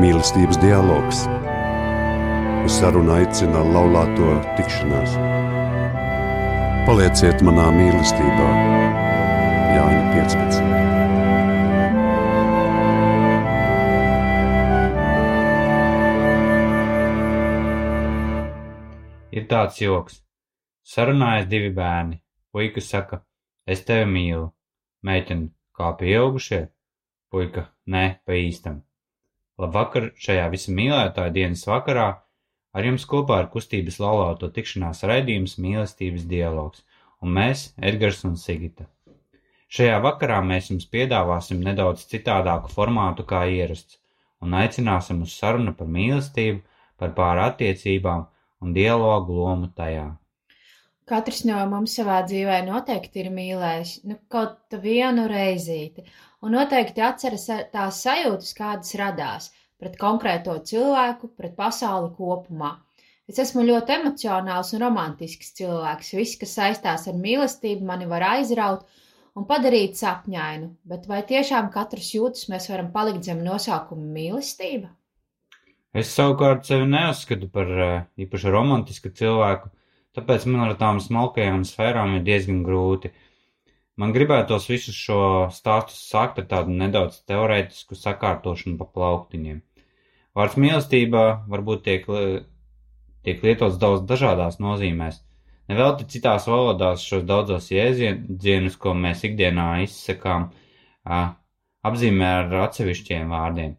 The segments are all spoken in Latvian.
mīlestības dialogs. Uz sarunu aicina laulāto tikšanās. Palieciet manā mīlestībā, Jāņa 15. Ir tāds joks. Sarunājas divi bērni. Puika saka, es tevi mīlu. Meitene, kā pieaugušie? Puika, nē, pa īstam. Labvakar šajā visa mīlētāja dienas vakarā ar jums kopā ir kustības laulāto tikšanās raidījums mīlestības dialogs, un mēs, Edgars un Sigita. Šajā vakarā mēs jums piedāvāsim nedaudz citādāku formātu kā ierasts, un aicināsim uz sarunu par mīlestību, par pāri attiecībām un dialogu lomu tajā. Katrs no mums savā dzīvē noteikti ir mīlējis nu, kaut vienu reizīti, un noteikti atceras tās sajūtas, kādas radās pret konkrēto cilvēku, pret pasauli kopumā. Es esmu ļoti emocionāls un romantisks cilvēks. Viss, kas saistās ar mīlestību, mani var aizraut un padarīt sapņainu, bet vai tiešām katrs jūtas mēs varam palikt zem nosaukuma mīlestība? Es savukārt sevi neuzskatu par uh, īpaši romantisku cilvēku, tāpēc man ar tām smalkajām sfērām ir diezgan grūti. Man gribētos visus šo stāstu sākt ar tādu nedaudz teorētisku sakārtošanu pa plauktiņiem. Vārds mīlestība varbūt tiek, tiek lietots daudz dažādās nozīmēs. Nevelti citās valodās šos daudzos jēdzienus, ko mēs ikdienā izsakām, apzīmē ar atsevišķiem vārdiem.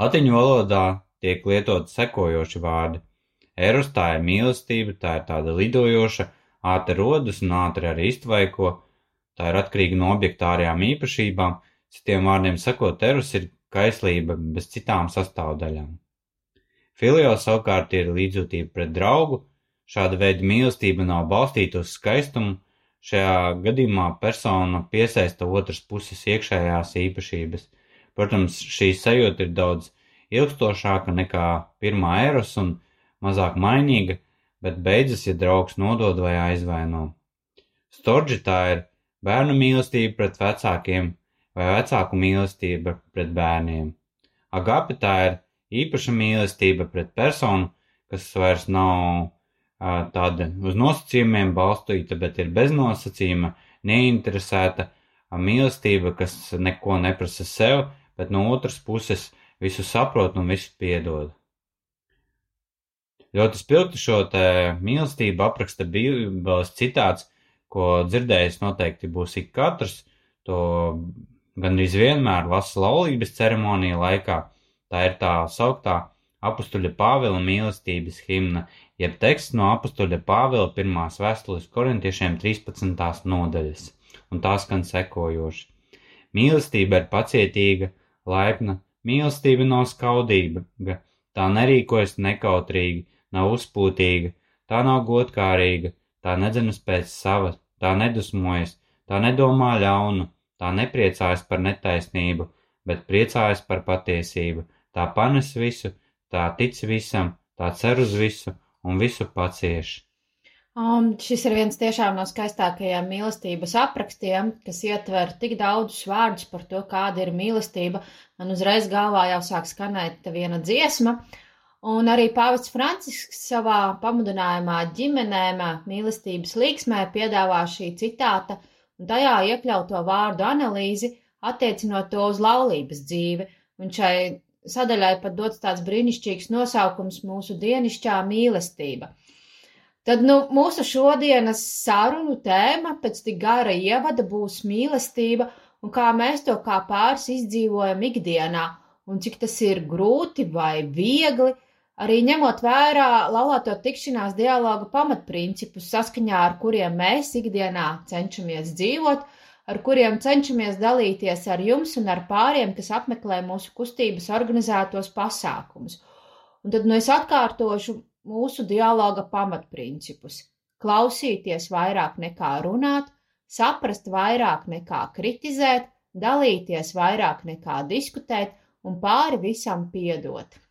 Latiņu valodā tiek lietot sekojoši vārdi. Eros tā ir mīlestība, tā ir tāda lidojoša, ātri rodas un ātri arī iztvaiko, tā ir atkarīga no objektārajām īpašībām, citiem vārdiem sakot, eros ir kaislība bez citām sastāvdaļām. Filio savukārt ir līdzjūtība pret draugu, šāda veida mīlestība nav balstīta uz skaistumu, šajā gadījumā persona piesaista otras puses iekšējās īpašības. Protams, šī sajūta ir daudz ilgstošāka nekā pirmā eros un mazāk mainīga, bet beidzas, ja draugs nodod vai aizvaino. Storģi tā ir bērnu mīlestība pret vecākiem vai vecāku mīlestība pret bērniem. Agape tā ir īpaša mīlestība pret personu, kas vairs nav tāda uz nosacījumiem balstīta, bet ir bez nosacījuma, neinteresēta mīlestība, kas neko neprasa sev, bet no otras puses visu saprot un visu piedod. Ļoti spilgti šo te mīlestību apraksta Bībeles citāts, ko dzirdējis noteikti būs ik katrs, to gandrīz vienmēr lasa laulības ceremonija laikā. Tā ir tā sauktā apustuļa Pāvila mīlestības himna, jeb teksts no apustuļa Pāvila pirmās vēstules korintiešiem 13. nodaļas, un tā skan sekojoši. Mīlestība ir pacietīga, laipna, mīlestība nav skaudīga, tā nerīkojas nekautrīgi, nav uzpūtīga, tā nav godkārīga, tā nedzenas pēc sava, tā nedusmojas, tā nedomā ļaunu, tā nepriecājas par netaisnību, bet priecājas par patiesību, tā panes visu, tā tic visam, tā cer uz visu un visu pacieš. Um, šis ir viens tiešām no skaistākajiem mīlestības aprakstiem, kas ietver tik daudzus vārdus par to, kāda ir mīlestība. Man uzreiz galvā jau sāk skanēt viena dziesma, un arī Pāvests Francisks savā pamudinājumā ģimenēm mīlestības līksmē piedāvā šī citāta, un tajā iekļauto vārdu analīzi, attiecinot to uz laulības dzīvi, un šai sadaļai pat dots tāds brīnišķīgs nosaukums mūsu dienišķā mīlestība – Tad nu, mūsu šodienas sarunu tēma pēc tik gara ievada būs mīlestība un kā mēs to kā pāris izdzīvojam ikdienā, un cik tas ir grūti vai viegli, arī ņemot vērā laulāto tikšanās dialoga pamatprincipus, saskaņā ar kuriem mēs ikdienā cenšamies dzīvot, ar kuriem cenšamies dalīties ar jums un ar pāriem, kas apmeklē mūsu kustības organizētos pasākumus. Un tad nu es atkārtošu mūsu dialoga pamatprincipus - klausīties vairāk nekā runāt, saprast vairāk nekā kritizēt, dalīties vairāk nekā diskutēt un pāri visam piedot.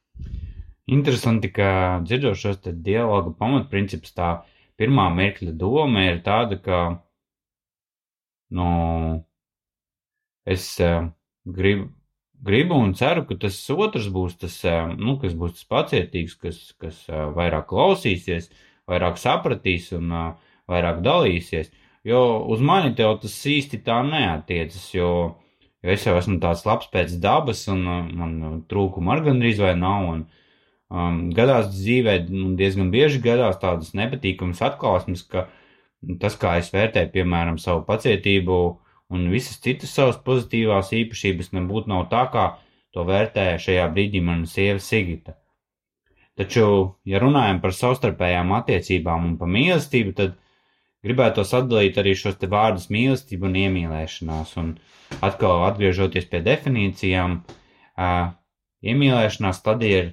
Interesanti, ka dzirdot šos dialoga pamatprincipus, tā pirmā mirkļa doma ir tāda, ka nu, es uh, gribu, gribu un ceru, ka tas otrs būs tas, nu, kas būs tas pacietīgs, kas, kas vairāk klausīsies, vairāk sapratīs un vairāk dalīsies. Jo uz mani tev tas īsti tā neatiecas, jo, jo es jau esmu tāds labs pēc dabas un man trūkuma ar gandrīz vai nav. Un, um, gadās dzīvē, diezgan bieži gadās tādas nepatīkamas atklāsmes, ka tas, kā es vērtēju, piemēram, savu pacietību, un visas citas savas pozitīvās īpašības nebūtu nav tā, kā to vērtēja šajā brīdī mana sieva Sigita. Taču, ja runājam par savstarpējām attiecībām un par mīlestību, tad gribētos atdalīt arī šos te vārdus mīlestību un iemīlēšanās, un atkal atgriežoties pie definīcijām, uh, iemīlēšanās stadija ir,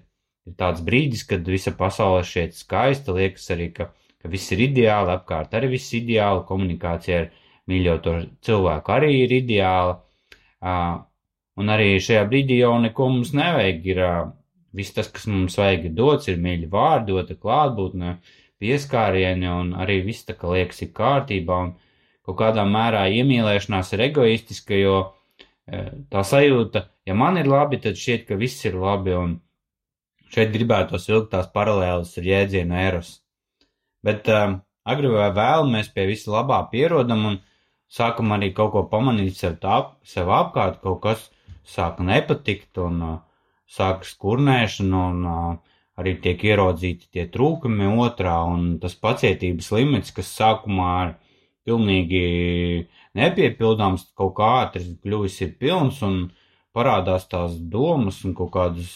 ir tāds brīdis, kad visa pasaule šķiet skaista, liekas arī, ka, ka viss ir ideāli, apkārt arī viss ideāli, komunikācija ir mīļoto cilvēku arī ir ideāla. Un arī šajā brīdī jau neko mums nevajag. Ir viss tas, kas mums vajag, ir dots, ir mīļi vārdi, dota klātbūtne, pieskārieni, un arī viss tā, ka liekas, ir kārtībā. Un kaut kādā mērā iemīlēšanās ir egoistiska, jo tā sajūta, ja man ir labi, tad šķiet, ka viss ir labi. Un šeit gribētos vilkt tās paralēlas ar jēdzienu eros. Bet um, agri vai vēl mēs pie visa labā pierodam un sākam arī kaut ko pamanīt sev, tā, sev apkārt, kaut kas sāka nepatikt un uh, sākas kurnēšana un uh, arī tiek ierodzīti tie trūkumi otrā un tas pacietības limits, kas sākumā ir pilnīgi nepiepildāms, kaut kā ātri kļuvis ir pilns un parādās tās domas un kaut kādas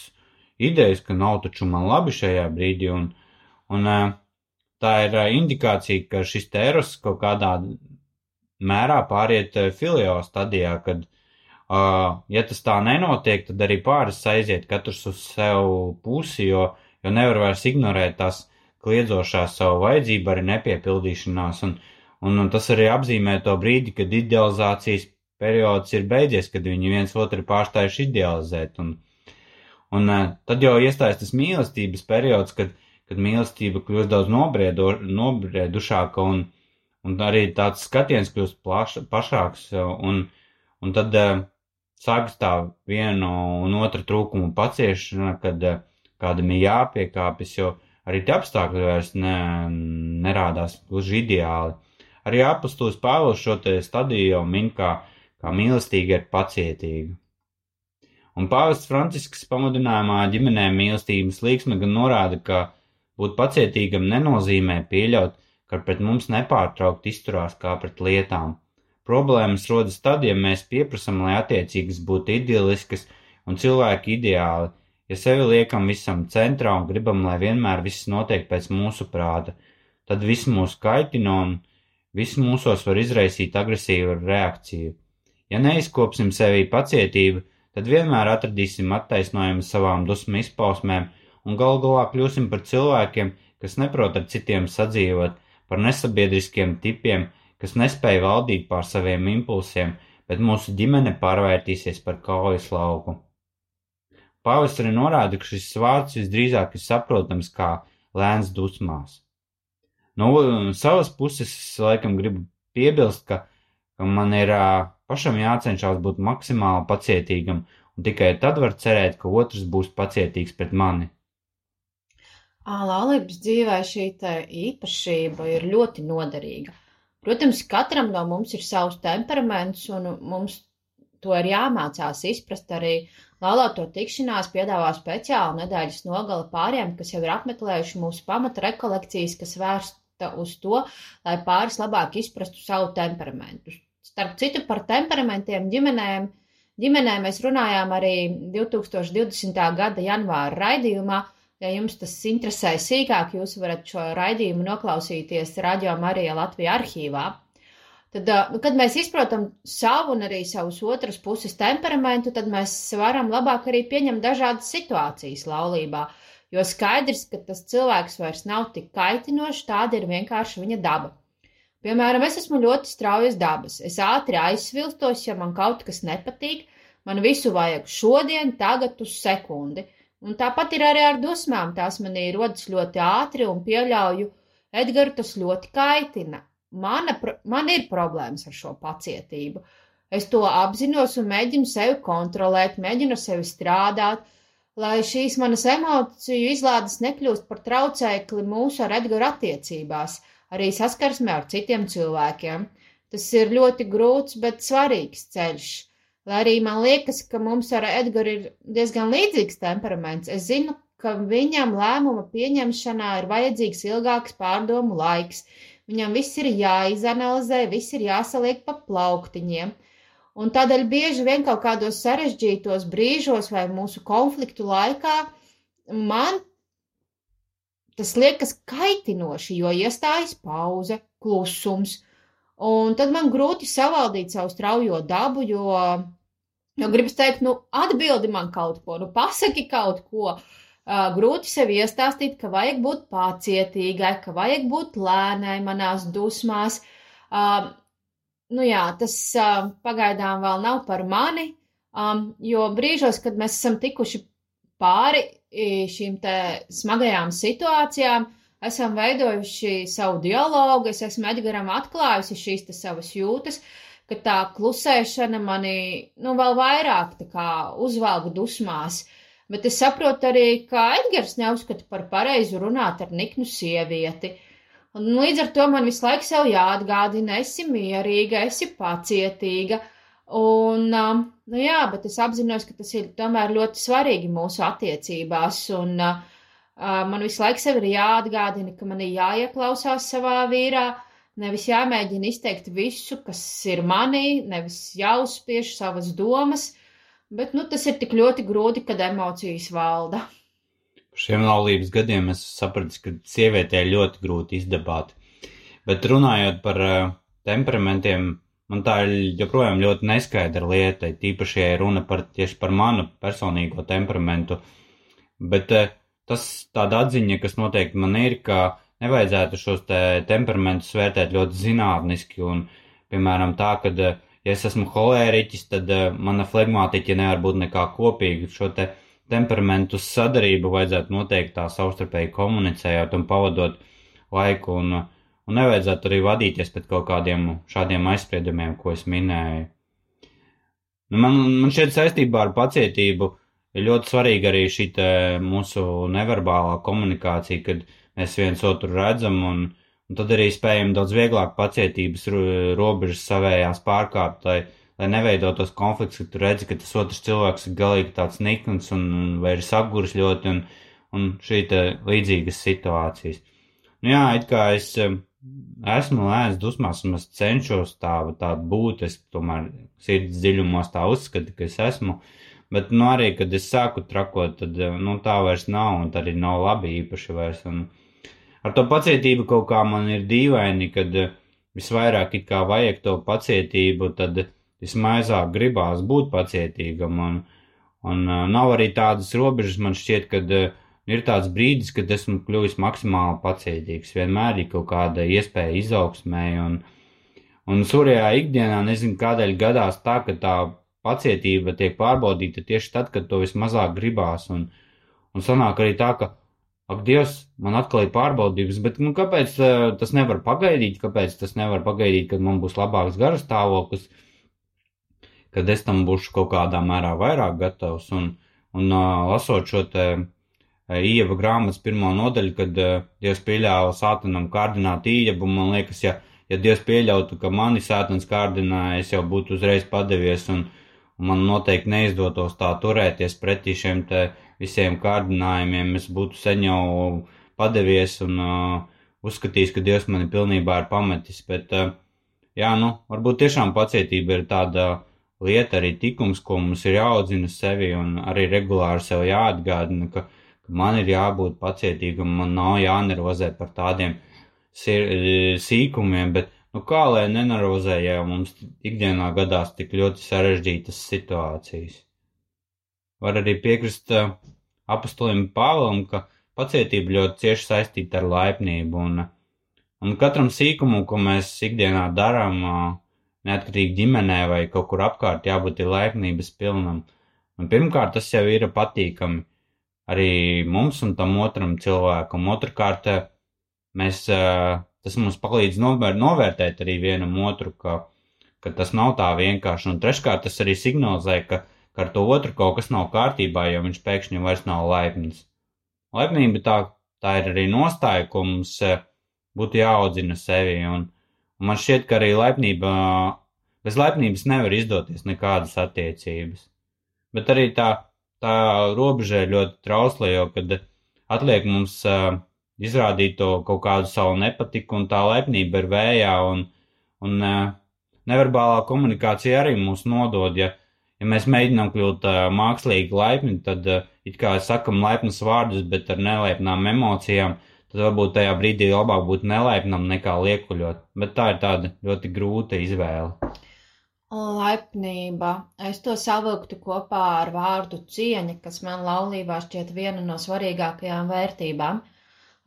idejas, ka nav taču man labi šajā brīdī un, un uh, tā ir indikācija, ka šis tēros kaut kādā mērā pāriet eh, filio stadijā, kad, ja tas tā nenotiek, tad arī pāris aiziet katrs uz sev pusi, jo, jo nevar vairs ignorēt tās kliedzošās savu vajadzību arī nepiepildīšanās, un, un, un tas arī apzīmē to brīdi, kad idealizācijas periods ir beidzies, kad viņi viens otru pārstājuši idealizēt, un, un uh, tad jau iestājas tas mīlestības periods, kad, kad mīlestība kļūst daudz nobriedo, nobriedušāka un, un arī tāds skatiens kļūst plaš, plašāks, un, un tad uh, sākas tā vienu un otru trūkumu paciešana, kad kādam ir jāpiekāpjas, jo arī tie apstākļi vairs ne, nerādās gluži ideāli. Arī apustulis Pāvils šo te stadiju jau min kā, kā mīlestīga ir pacietīga. Un pāvests Francisks pamudinājumā ģimenēm mīlestības līksme gan norāda, ka būt pacietīgam nenozīmē pieļaut ka pret mums nepārtraukti izturās kā pret lietām. Problēmas rodas tad, ja mēs pieprasam, lai attiecības būtu idilliskas un cilvēki ideāli, ja sevi liekam visam centrā un gribam, lai vienmēr viss notiek pēc mūsu prāta, tad viss mūs kaitina un viss mūsos var izraisīt agresīvu reakciju. Ja neizkopsim sevī pacietību, tad vienmēr atradīsim attaisnojumu savām dusmu izpausmēm un gal galā kļūsim par cilvēkiem, kas neprot ar citiem sadzīvot, par nesabiedriskiem tipiem, kas nespēja valdīt pār saviem impulsiem, bet mūsu ģimene pārvērtīsies par kaujas lauku. Pāvests arī norāda, ka šis vārds visdrīzāk ir saprotams kā lēns dusmās. No savas puses es laikam gribu piebilst, ka, ka man ir pašam jācenšas būt maksimāli pacietīgam, un tikai tad var cerēt, ka otrs būs pacietīgs pret mani. Laulības dzīvē šī īpašība ir ļoti noderīga. Protams, katram no mums ir savs temperaments, un mums to ir jāmācās izprast arī. Laulāto tikšanās piedāvā speciālu nedēļas nogali pāriem, kas jau ir apmeklējuši mūsu pamata rekolekcijas, kas vērsta uz to, lai pāris labāk izprastu savu temperamentu. Starp citu, par temperamentiem ģimenēm, ģimenē mēs runājām arī 2020. gada janvāra raidījumā, Ja jums tas interesē sīkāk, jūs varat šo raidījumu noklausīties Radio Marija Latvija arhīvā. Tad, nu, kad mēs izprotam savu un arī savus otras puses temperamentu, tad mēs varam labāk arī pieņemt dažādas situācijas laulībā. Jo skaidrs, ka tas cilvēks vairs nav tik kaitinošs, tāda ir vienkārši viņa daba. Piemēram, es esmu ļoti straujas dabas. Es ātri aizsvilstos, ja man kaut kas nepatīk. Man visu vajag šodien, tagad uz sekundi. Un tāpat ir arī ar dusmām. Tās manī rodas ļoti ātri un pieļauju, Edgars tas ļoti kaitina. Mana, man ir problēmas ar šo pacietību. Es to apzinos un mēģinu sevi kontrolēt, mēģinu sevi strādāt, lai šīs manas emociju izlādes nekļūst par traucēkli mūsu ar Edgaru attiecībās, arī saskarsmē ar citiem cilvēkiem. Tas ir ļoti grūts, bet svarīgs ceļš. Lai arī man liekas, ka mums ar Edgars ir diezgan līdzīgs temperaments, es zinu, ka viņam lēmuma pieņemšanā ir vajadzīgs ilgāks pārdomu laiks. Viņam viss ir jāizanalizē, viss ir jāsaliek pa plauktiņiem. Un tādēļ bieži vien kaut kādos sarežģītos brīžos vai mūsu konfliktu laikā man tas liekas kaitinoši, jo iestājas pauze, klusums. Un tad man grūti savaldīt savu straujo dabu, jo Jo gribas teikt, nu, atbildi man kaut ko, nu, pasaki kaut ko. Uh, grūti sev iestāstīt, ka vajag būt pacietīgai, ka vajag būt lēnai manās dusmās. Uh, nu jā, tas uh, pagaidām vēl nav par mani, um, jo brīžos, kad mēs esam tikuši pāri šīm smagajām situācijām, esam veidojuši savu dialogu, es esmu Edgaram atklājusi šīs savas jūtas, uh, ka tā klusēšana mani, nu, vēl vairāk uzvalga dusmās. Bet es saprotu arī, ka Edgars neuzskata par pareizu runāt ar niknu sievieti. Un līdz ar to man visu laiku sev jāatgādina, esi mierīga, esi pacietīga. Un, um, nu jā, bet es apzinos, ka tas ir tomēr ļoti svarīgi mūsu attiecībās. Un uh, man visu laiku sev ir jāatgādina, ka man ir jāieklausās savā vīrā, Nevis jāmēģina izteikt visu, kas ir manī, nevis jāuzspiež savas domas, bet nu, tas ir tik ļoti grūti, kad emocijas valda. Šiem laulības gadiem es sapratu, ka sievietē ļoti grūti izdabāt. Bet runājot par uh, temperamentiem, man tā ir joprojām ļoti neskaidra lieta, tīpaši, ja runa par tieši par manu personīgo temperamentu. Bet uh, tas tāda atziņa, kas noteikti man ir, ka nevajadzētu šos te temperamentus vērtēt ļoti zinātniski un, piemēram, tā, ka, ja es esmu holēriķis, tad eh, mana flegmātiķa nevar būt nekā kopīga. Šo te temperamentu sadarību vajadzētu noteikti tā savstarpēji komunicējot un pavadot laiku un, un nevajadzētu arī vadīties pēc kaut kādiem šādiem aizspriedumiem, ko es minēju. Nu, man, man šeit saistībā ar pacietību ir ļoti svarīga arī šī mūsu neverbālā komunikācija, kad mēs viens otru redzam, un, un tad arī spējam daudz vieglāk pacietības robežas savējās pārkāpt, lai, lai neveidotos konflikts, ka tu redzi, ka tas otrs cilvēks ir galīgi tāds nikns un, vai ir apguris ļoti, un, un šī līdzīgas situācijas. Nu jā, it kā es esmu lēns dusmās, un es cenšos tā, tā būt, es tomēr sirds dziļumos tā uzskatu, ka es esmu, bet, nu, arī, kad es sāku trakot, tad, nu, tā vairs nav, un tā arī nav labi īpaši vairs, un, Ar to pacietību kaut kā man ir dīvaini, kad eh, visvairāk it kā vajag to pacietību, tad vismazāk gribās būt pacietīgam. Un, un eh, nav arī tādas robežas, man šķiet, kad eh, ir tāds brīdis, kad esmu kļuvis maksimāli pacietīgs. Vienmēr ir kaut kāda iespēja izaugsmēji. Un, un surajā ikdienā nezinu, kādēļ gadās tā, ka tā pacietība tiek pārbaudīta tieši tad, kad to vismazāk gribās. Un, un sanāk arī tā, ka Ak, Dievs, man atkal ir pārbaudījums, bet nu, kāpēc uh, tas nevar pagaidīt? Kāpēc tas nevar pagaidīt, kad man būs labāks garas stāvoklis, kad es tam būšu kaut kādā mērā vairāk gatavs? Un, un uh, lasot šo te Ieva grāmatas pirmo nodaļu, kad uh, Dievs pieļāva sātanam kārdināt Ievu, man liekas, ja, ja Dievs pieļautu, ka mani sātans kārdināja, es jau būtu uzreiz padevies un, un man noteikti neizdotos tā turēties pretī šiem te visiem kārdinājumiem, es būtu sen jau padevies un uh, uzskatījis, ka Dievs mani pilnībā ir pametis. Bet, uh, jā, nu, varbūt tiešām pacietība ir tāda lieta, arī tikums, ko mums ir jāaudzina sevi un arī regulāri sev jāatgādina, ka man ir jābūt pacietīgam, man nav jānervozē par tādiem sīkumiem, bet, nu, kā lai nenervozē, ja mums ikdienā gadās tik ļoti sarežģītas situācijas. Var arī piekrist uh, apustulim Pāvēlam, ka pacietība ļoti cieši saistīta ar laipnību, un, un katram sīkumam, ko mēs ikdienā darām, uh, neatkarīgi ģimenē vai kaut kur apkārt, jābūt ir laipnības pilnam. Un pirmkārt, tas jau ir patīkami arī mums un tam otram cilvēkam. Otrakārt, mēs, tas mums palīdz novēr, novērtēt arī vienam otru, ka ka tas nav tā vienkārši. Un treškārt, tas arī signalizē, ka, ka ar to otru kaut kas nav kārtībā, jo viņš pēkšņi vairs nav laipns. Laipnība tā, tā ir arī nostāja, ko mums būtu jāaudzina sevi. Un, un man šķiet, ka arī laipnība, bez laipnības nevar izdoties nekādas attiecības. Bet arī tā, tā robeža ir ļoti trausla, jo kad atliek mums uh, izrādīt to kaut kādu savu nepatiku, un tā laipnība ir vējā, un, un uh, neverbālā komunikācija arī mūs nodod. Ja, ja mēs mēģinām kļūt uh, mākslīgi laipni, tad uh, it kā sakam laipnas vārdus, bet ar nelaipnām emocijām, tad varbūt tajā brīdī labāk būt nelaipnam nekā liekuļot. Bet tā ir tāda ļoti grūta izvēle. Laipnība. Es to savilktu kopā ar vārdu cieņa, kas man laulībā šķiet viena no svarīgākajām vērtībām.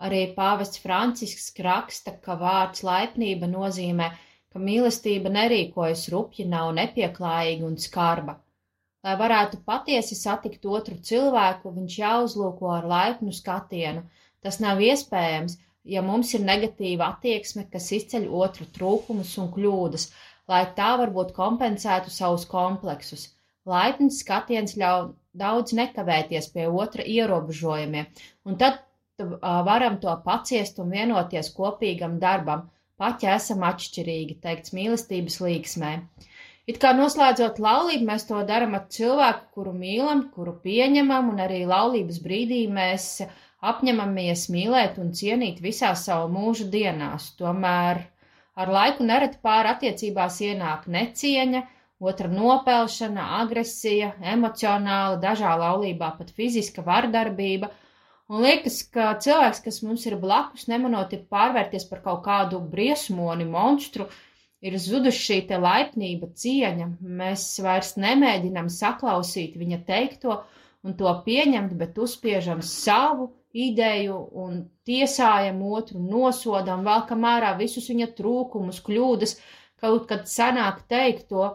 Arī pāvests Francisks raksta, ka vārds laipnība nozīmē, ka mīlestība nerīkojas rupji, nav nepieklājīga un skarba. Lai varētu patiesi satikt otru cilvēku, viņš jāuzlūko ar laipnu skatienu. Tas nav iespējams, ja mums ir negatīva attieksme, kas izceļ otru trūkumus un kļūdas, lai tā varbūt kompensētu savus kompleksus. Laipns skatiens ļauj daudz nekavēties pie otra ierobežojumiem, un tad varam to paciest un vienoties kopīgam darbam, pat ja esam atšķirīgi, teikts mīlestības līksmē. It kā noslēdzot laulību, mēs to darām ar cilvēku, kuru mīlam, kuru pieņemam, un arī laulības brīdī mēs apņemamies mīlēt un cienīt visās savu mūža dienās. Tomēr Ar laiku nereti pāri attiecībās ienāk necieņa, otra nopelšana, agresija, emocionāla, dažā laulībā pat fiziska vardarbība. Un liekas, ka cilvēks, kas mums ir blakus, nemanot ir pārvērties par kaut kādu briesmoni, monstru, ir zuduši šī laipnība, cieņa. Mēs vairs nemēģinam saklausīt viņa teikto un to pieņemt, bet uzspiežam savu ideju un tiesājam otru, nosodam, valkam ārā visus viņa trūkumus, kļūdas, kaut kad sanāk teikt to,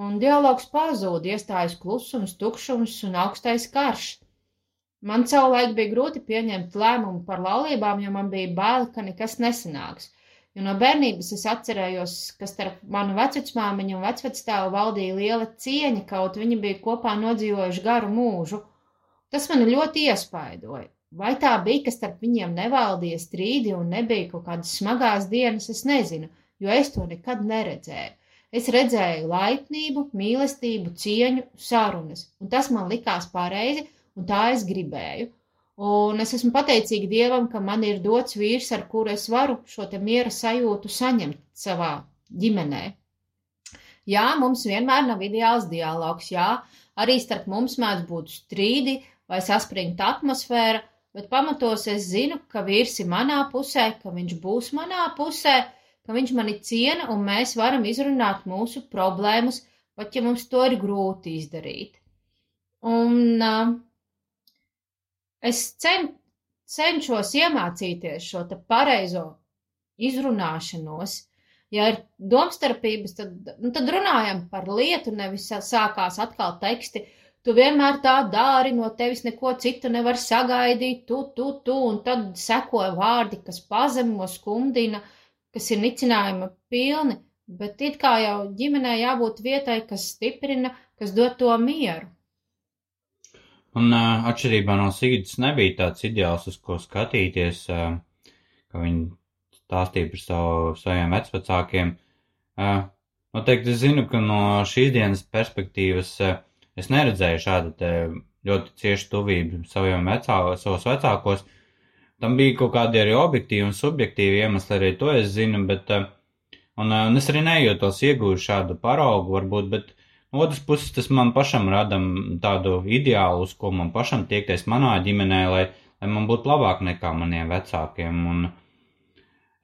un dialogs pazūd, iestājas klusums, tukšums un augstais karš. Man savulaik bija grūti pieņemt lēmumu par laulībām, jo man bija bail, ka nekas nesanāks. Jo no bērnības es atcerējos, ka starp manu vecmāmiņu un vecvectāvu valdīja liela cieņa, kaut viņi bija kopā nodzīvojuši garu mūžu. Tas mani ļoti iespaidoja. Vai tā bija, ka starp viņiem nevaldīja strīdi un nebija kaut kādas smagās dienas, es nezinu, jo es to nekad neredzēju. Es redzēju laipnību, mīlestību, cieņu, sarunas, un tas man likās pareizi, un tā es gribēju. Un es esmu pateicīga Dievam, ka man ir dots vīrs, ar kuru es varu šo miera sajūtu saņemt savā ģimenē. Jā, mums vienmēr nav ideāls dialogs, jā, arī starp mums mēdz būt strīdi vai saspringta atmosfēra, bet pamatos es zinu, ka vīrs ir manā pusē, ka viņš būs manā pusē, ka viņš mani ciena un mēs varam izrunāt mūsu problēmas, pat ja mums to ir grūti izdarīt. Un uh, es cen, cenšos iemācīties šo te pareizo izrunāšanos. Ja ir domstarpības, tad, nu, tad runājam par lietu, nevis sākās atkal teksti, uh, Tu vienmēr tā dari, no tevis neko citu nevar sagaidīt, tu, tu, tu, un tad sekoja vārdi, kas pazemo, skumdina, kas ir nicinājuma pilni, bet it kā jau ģimenē jābūt vietai, kas stiprina, kas dod to mieru. Un uh, atšķirībā no Sigītas nebija tāds ideāls, uz ko skatīties, uh, ka viņi stāstīja par savu, saviem vecvecākiem. Uh, noteikti es zinu, ka no šīs dienas perspektīvas uh, Es neredzēju šādu ļoti ciešu tuvību saviem vecā, savos vecākos. Tam bija kaut kādi arī objektīvi un subjektīvi iemesli, arī to es zinu, bet, eh, un, eh, un es arī nejūtos iegūšu šādu paraugu, varbūt, bet no otras puses tas man pašam rada tādu ideālu, uz ko man pašam tiekties manā ģimenē, lai, lai man būtu labāk nekā maniem vecākiem. Un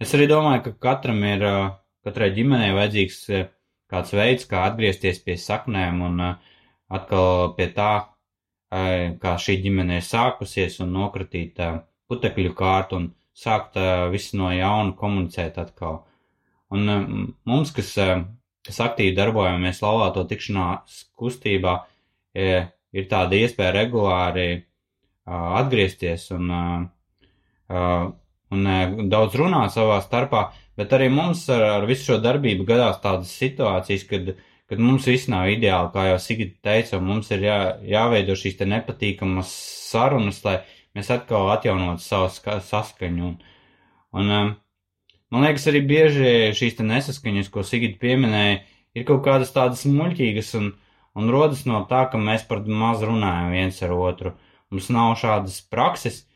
es arī domāju, ka katram ir, eh, katrai ģimenei vajadzīgs kāds veids, kā atgriezties pie saknēm un uh, atkal pie tā, kā šī ģimene ir sākusies un nokratīt putekļu kārtu un sākt visu no jauna komunicēt atkal. Un mums, kas, kas aktīvi darbojamies laulāto tikšanās kustībā, ir tāda iespēja regulāri atgriezties un, un daudz runāt savā starpā, Bet arī mums ar, ar visu šo darbību gadās tādas situācijas, kad, kad mums viss nav ideāli, kā jau Sigita teica, un mums ir jā, jāveido šīs te nepatīkamas sarunas, lai mēs atkal atjaunotu savu ska, saskaņu. Un, un, um, man liekas, arī bieži šīs te nesaskaņas, ko Sigita pieminēja, ir kaut kādas tādas muļķīgas un, un rodas no tā, ka mēs par maz runājam viens ar otru. Mums nav šādas prakses,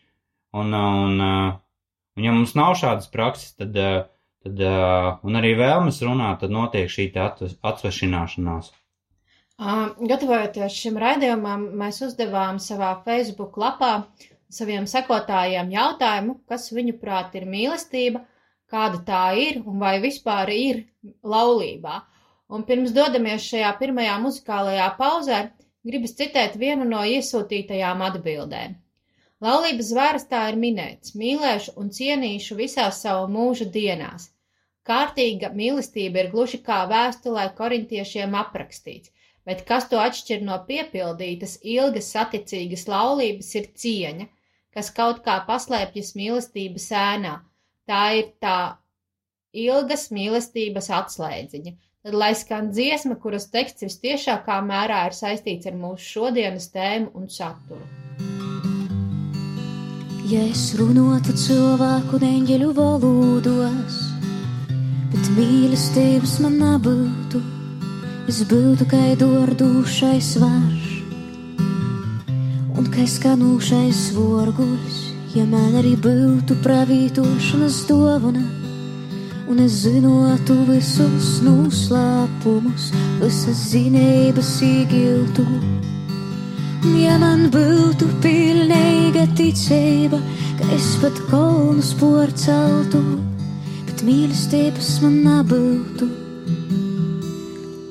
un, un, un ja mums nav šādas prakses, tad, tad un arī vēlmes runāt, tad notiek šī atvešināšanās. Gatavojoties šim raidījumam, mēs uzdevām savā Facebook lapā saviem sekotājiem jautājumu, kas viņuprāt ir mīlestība, kāda tā ir un vai vispār ir laulībā. Un pirms dodamies šajā pirmajā muzikālajā pauzē, gribas citēt vienu no iesūtītajām atbildēm. Laulības zvērstā ir minēts: mīlēšu un cienīšu visās savu mūža dienās. Kārtīga mīlestība ir gluži kā vēstulē korintiešiem aprakstīts, bet kas to atšķir no piepildītas, ilgas, saticīgas laulības, ir cieņa, kas kaut kā paslēpjas mīlestības ēnā. Tā ir tā ilgas mīlestības atslēdziņa, tad lai skan dziesma, kuras teksts visciešākā mērā ir saistīts ar mūsu šodienas tēmu un saturu. Ja es runātu cilvēku un eņģeļu valodos, bet mīlestības man nebūtu, es būtu kā dordūšais varš un kā skanūšais vorguļs, ja man arī būtu pravītošanas dovana un es zinotu visus noslēpumus, visas zinības īgiltu. Ja man būtu pilnīga ticība, ka es pat kolnus porceltu, bet mīlestības man nebūtu.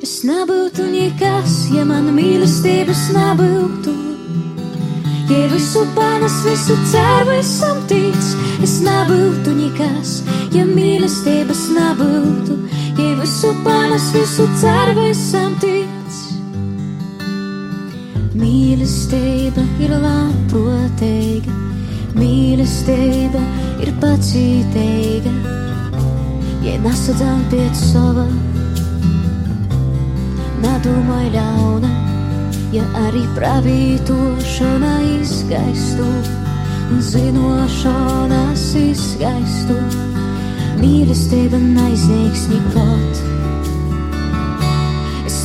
Es nebūtu nekas, ja man mīlestības nebūtu. Ja visu panes, visu ceru, esam tic, es nebūtu nekas, ja mīlestības nebūtu, ja visu panes, visu ceru esam tic. Mīlestība ir labprātīga, mīlestība ir pacītīga, ja nesadzām pēc sava, nedomāj ļauna, ja arī pravītošana izgaistu un zinošanas izgaistu mīlestība neizniegs nekot.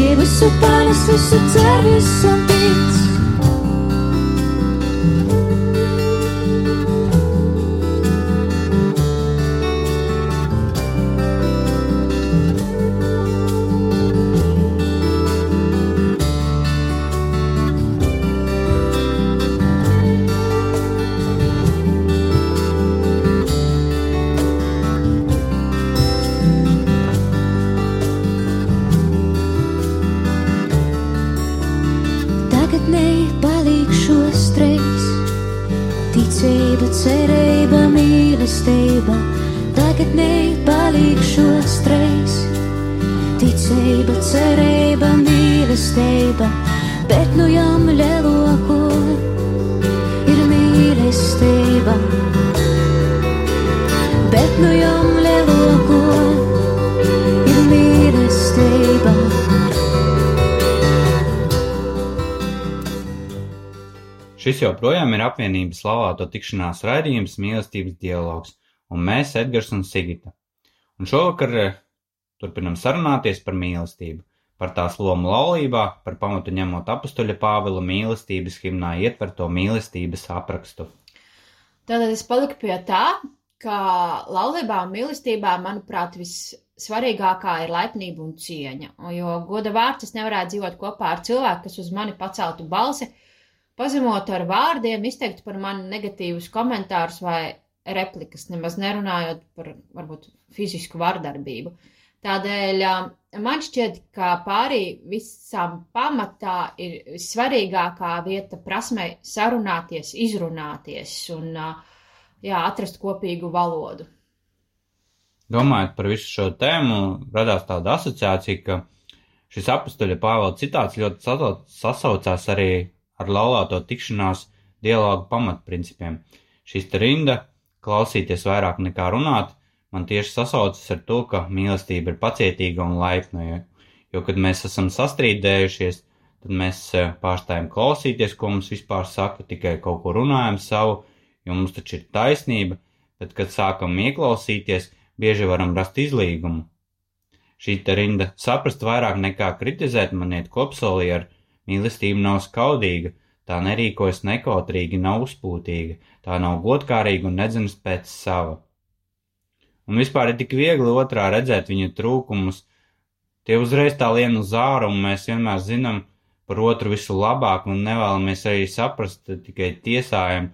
Ja visu pāris, visu ceru, esam tic. Joprojām ir apvienības laulāto tikšanās raidījums Mīlestības dialogs, un mēs Edgars un Sigita. Un šovakar eh, turpinam sarunāties par mīlestību, par tās lomu laulībā, par pamatu ņemot apustuļa Pāvila mīlestības himnā ietverto mīlestības aprakstu. Tātad es paliku pie tā, ka laulībā un mīlestībā, manuprāt, vissvarīgākā ir laipnība un cieņa, jo goda vārds es nevarētu dzīvot kopā ar cilvēku, kas uz mani paceltu balsi, pazemot ar vārdiem, izteikt par mani negatīvus komentārus vai replikas, nemaz nerunājot par varbūt fizisku vardarbību. Tādēļ man šķiet, ka pārī visam pamatā ir svarīgākā vieta prasmei sarunāties, izrunāties un jā, atrast kopīgu valodu. Domājot par visu šo tēmu, radās tāda asociācija, ka šis apustuļa Pāvela citāts ļoti sasaucās arī ar laulāto tikšanās dialogu pamatprincipiem. Šis te rinda klausīties vairāk nekā runāt, man tieši sasaucas ar to, ka mīlestība ir pacietīga un laipna, jo, jo kad mēs esam sastrīdējušies, tad mēs eh, pārstājam klausīties, ko mums vispār saka, tikai kaut ko runājam savu, jo mums taču ir taisnība, bet, kad sākam ieklausīties, bieži varam rast izlīgumu. Šī rinda saprast vairāk nekā kritizēt man iet kopsolī ar mīlestību nav skaudīga, tā nerīkojas nekautrīgi, nav uzpūtīga, tā nav godkārīga un nedzenas pēc sava. Un vispār ir tik viegli otrā redzēt viņa trūkumus. Tie uzreiz tā lien uz āru, un mēs vienmēr zinām par otru visu labāk, un nevēlamies arī saprast, tikai tiesājam,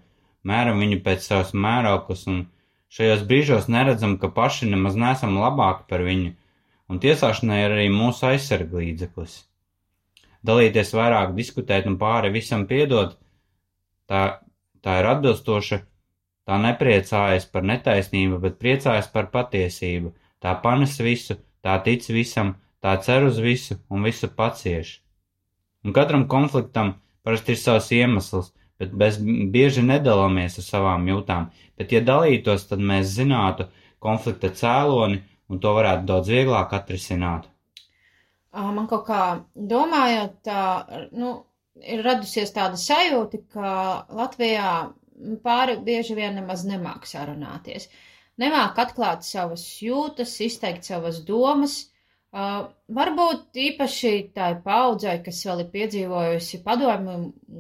mēram viņu pēc savas mēraukas, un šajos brīžos neredzam, ka paši nemaz nesam labāki par viņu, un tiesāšanai ir arī mūsu aizsarglīdzeklis. Dalīties vairāk, diskutēt un pāri visam piedot, tā, tā ir atbilstoša Tā nepriecājas par netaisnību, bet priecājas par patiesību. Tā panes visu, tā tic visam, tā cer uz visu un visu pacieš. Un katram konfliktam parasti ir savs iemesls, bet mēs bieži nedalāmies ar savām jūtām, bet ja dalītos, tad mēs zinātu konflikta cēloni un to varētu daudz vieglāk atrisināt. Man kaut kā domājot, tā, nu, ir radusies tāda sajūta, ka Latvijā pāri bieži vien nemaz nemāk sarunāties. Nemāk atklāt savas jūtas, izteikt savas domas. Uh, varbūt īpaši tai paudzei, kas vēl ir piedzīvojusi padomju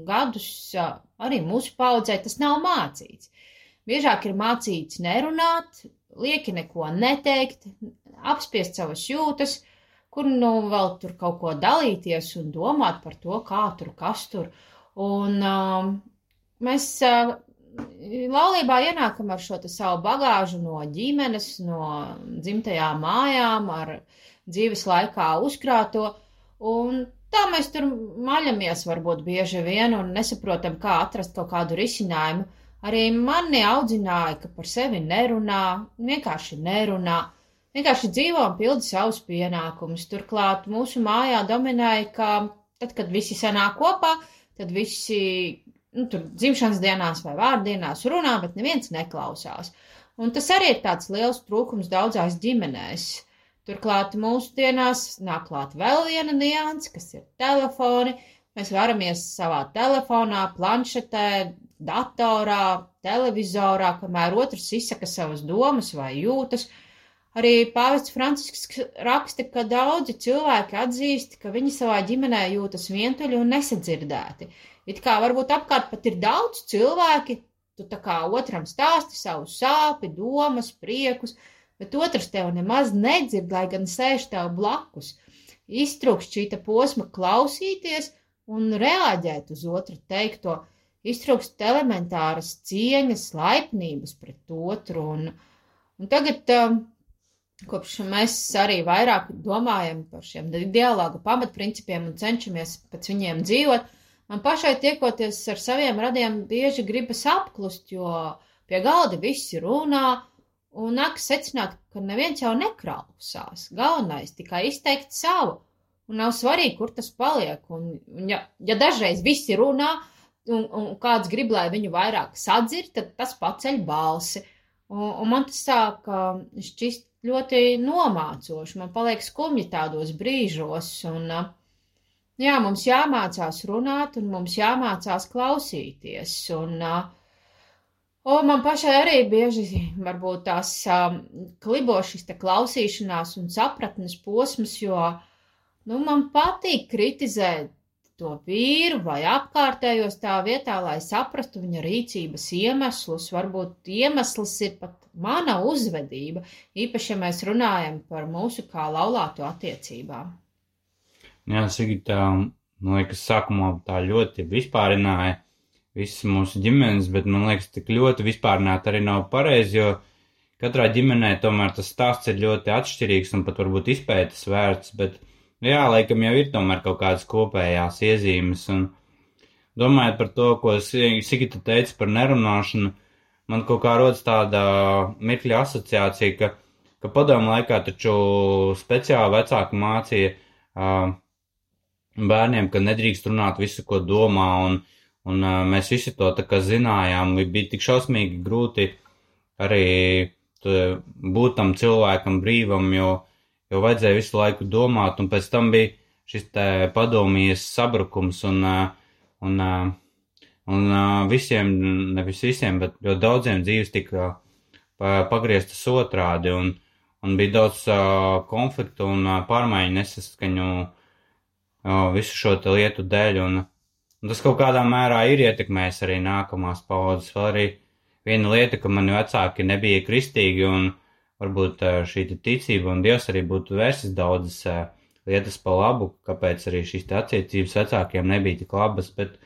gadus, uh, arī mūsu paudzei tas nav mācīts. Biežāk ir mācīts nerunāt, lieki neko neteikt, apspiest savas jūtas, kur nu vēl tur kaut ko dalīties un domāt par to, kā tur, kas tur. Un um, mēs uh, laulībā ienākam ar šo savu bagāžu no ģimenes, no dzimtajām mājām, ar dzīves laikā uzkrāto, un tā mēs tur maļamies varbūt bieži vien un nesaprotam, kā atrast kaut kādu risinājumu. Arī mani audzināja, ka par sevi nerunā, vienkārši nerunā, vienkārši dzīvo un pilda savus pienākumus. Turklāt mūsu mājā dominēja, ka tad, kad visi sanāk kopā, tad visi nu, tur dzimšanas dienās vai vārdienās runā, bet neviens neklausās. Un tas arī ir tāds liels trūkums daudzās ģimenēs. Turklāt mūsdienās nāk klāt vēl viena nianse, kas ir telefoni. Mēs varamies savā telefonā, planšetē, datorā, televizorā, kamēr otrs izsaka savas domas vai jūtas. Arī pāvests Francisks raksta, ka daudzi cilvēki atzīst, ka viņi savā ģimenē jūtas vientuļi un nesadzirdēti. It kā varbūt apkārt pat ir daudz cilvēki, tu tā kā otram stāsti savu sāpi, domas, priekus, bet otrs tev nemaz nedzird, lai gan sēž tev blakus. Iztrūkst šī posma klausīties un reaģēt uz otru teikto, iztrūkst elementāras cieņas, laipnības pret otru. Un, un tagad, um, kopš mēs arī vairāk domājam par šiem dialogu pamatprincipiem un cenšamies pēc viņiem dzīvot, Man pašai tiekoties ar saviem radiem bieži gribas apklust, jo pie galda visi runā, un nāk secināt, ka neviens jau nekrausās. Galvenais tikai izteikt savu, un nav svarīgi, kur tas paliek. Un, un ja, ja dažreiz visi runā, un, un kāds grib, lai viņu vairāk sadzird, tad tas paceļ balsi. Un, un man tas sāk šķist ļoti nomācoši, man paliek skumji tādos brīžos, un uh, Jā, mums jāmācās runāt un mums jāmācās klausīties. Un, uh, man pašai arī bieži varbūt tās um, klibo šis te klausīšanās un sapratnes posms, jo, nu, man patīk kritizēt to vīru vai apkārtējos tā vietā, lai saprastu viņa rīcības iemeslus. Varbūt iemesls ir pat mana uzvedība, īpaši, ja mēs runājam par mūsu kā laulāto attiecībām. Jā, Sigita, man liekas, sākumā tā ļoti vispārināja visas mūsu ģimenes, bet man liekas, tik ļoti vispārnāt arī nav pareizi, jo katrā ģimenē tomēr tas stāsts ir ļoti atšķirīgs un pat varbūt izpētes vērts, bet jā, laikam jau ir tomēr kaut kādas kopējās iezīmes un domājot par to, ko Sigita teica par nerunāšanu, man kaut kā rodas tāda mirkļa asociācija, ka, ka padomu laikā taču speciāli vecāki mācīja uh, bērniem, ka nedrīkst runāt visu, ko domā, un, un uh, mēs visi to tā kā zinājām, bija tik šausmīgi grūti arī būt tam cilvēkam brīvam, jo, jo vajadzēja visu laiku domāt, un pēc tam bija šis te padomijas sabrukums, un, un, un visiem, nevis visiem, bet ļoti daudziem dzīves tika pagrieztas otrādi, un, un bija daudz konfliktu un pārmaiņu nesaskaņu visu šo lietu dēļ, un, un tas kaut kādā mērā ir ietekmējis arī nākamās paudzes, vēl arī viena lieta, ka mani vecāki nebija kristīgi, un varbūt šī ticība un Dievs arī būtu vērsis daudzas lietas pa labu, kāpēc arī šīs attiecības vecākiem nebija tik labas, bet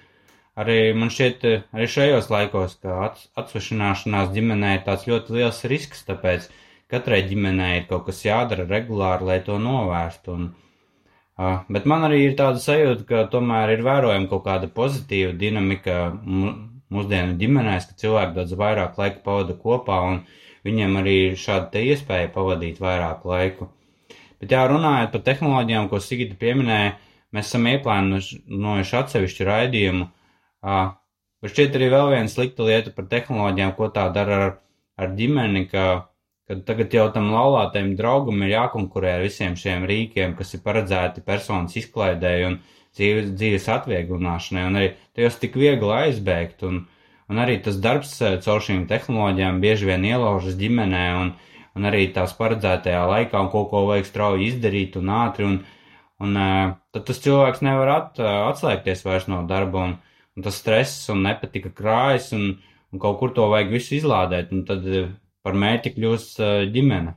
arī man šķiet, arī šajos laikos, ka atsvešināšanās ģimenē ir tāds ļoti liels risks, tāpēc katrai ģimenei ir kaut kas jādara regulāri, lai to novērstu. Un, uh, bet man arī ir tāda sajūta, ka tomēr ir vērojama kaut kāda pozitīva dinamika mūsdienu ģimenēs, ka cilvēki daudz vairāk laika pavada kopā un viņiem arī šāda te iespēja pavadīt vairāk laiku. Bet jā, runājot par tehnoloģijām, ko Sigita pieminēja, mēs esam ieplānojuši atsevišķu raidījumu. Bet šķiet arī vēl viena slikta lieta par tehnoloģijām, ko tā dara ar, ar ģimeni, ka, ka tagad jau tam laulātajam draugam ir jākonkurē ar visiem šiem rīkiem, kas ir paredzēti personas izklaidēji un dzīves, dzīves atvieglināšanai, un arī tajos tik viegli aizbēgt, un, un arī tas darbs eh, caur šīm tehnoloģijām bieži vien ielaužas ģimenē, un, un arī tās paredzētajā laikā, un kaut ko vajag strauji izdarīt un ātri, un, un eh, tad tas cilvēks nevar at, eh, atslēgties vairs no darba, un, un tas stress un nepatika krājas, un, un kaut kur to vajag visu izlādēt, un tad par mērķi kļūst ģimene.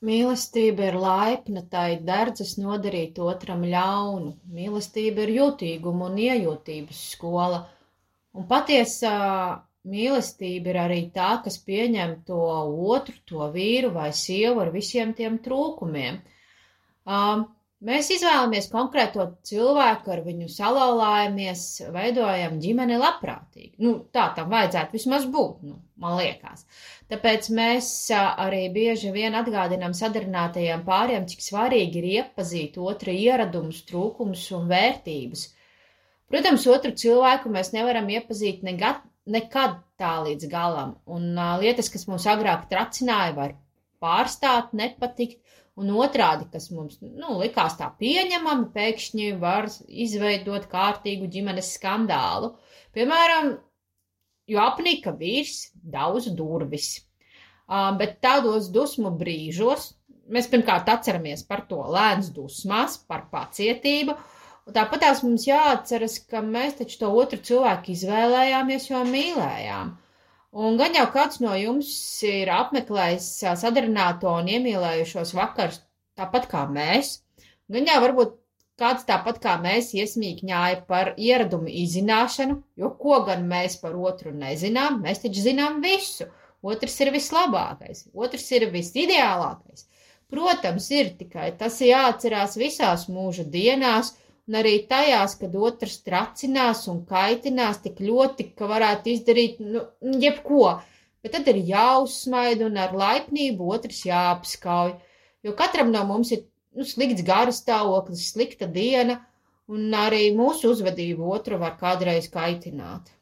Mīlestība ir laipna, tai derdzes nodarīt otram ļaunu. Mīlestība ir jūtīguma un iejūtības skola. Un patiesā mīlestība ir arī tā, kas pieņem to otru, to vīru vai sievu ar visiem tiem trūkumiem. Um, mēs izvēlamies konkrēto cilvēku, ar viņu salauzājamies, veidojam ģimeni labprātīgi. Nu, tā tam vajadzētu vismaz būt, nu, man liekas. Tāpēc mēs arī bieži vien atgādinām sadarinātajiem pāriem, cik svarīgi ir iepazīt otra ieradumus, trūkumus un vērtības. Protams, otru cilvēku mēs nevaram iepazīt negad, nekad tā līdz galam, un uh, lietas, kas mums agrāk tracināja, var pārstāt, nepatikt, un otrādi, kas mums nu, likās tā pieņemami, pēkšņi var izveidot kārtīgu ģimenes skandālu. Piemēram, jo apnika vīrs daudz durvis. Uh, bet tādos dusmu brīžos mēs pirmkārt atceramies par to lēns dusmās, par pacietību. Tāpat tās mums jāatceras, ka mēs taču to otru cilvēku izvēlējāmies, jo mīlējām. Un gan jau kāds no jums ir apmeklējis sadarināto un iemīlējušos vakars tāpat kā mēs, gan jau varbūt Kāds tāpat kā mēs iesmīkņāja par ieradumu izzināšanu, jo ko gan mēs par otru nezinām, mēs taču zinām visu. Otrs ir vislabākais, otrs ir visideālākais. Protams, ir tikai tas jāatcerās visās mūža dienās, un arī tajās, kad otrs tracinās un kaitinās tik ļoti, ka varētu izdarīt nu, jebko, bet tad ir jāuzsmaida un ar laipnību otrs jāapskauj, jo katram no mums ir nu, slikts gara stāvoklis, slikta diena, un arī mūsu uzvedību otru var kādreiz kaitināt.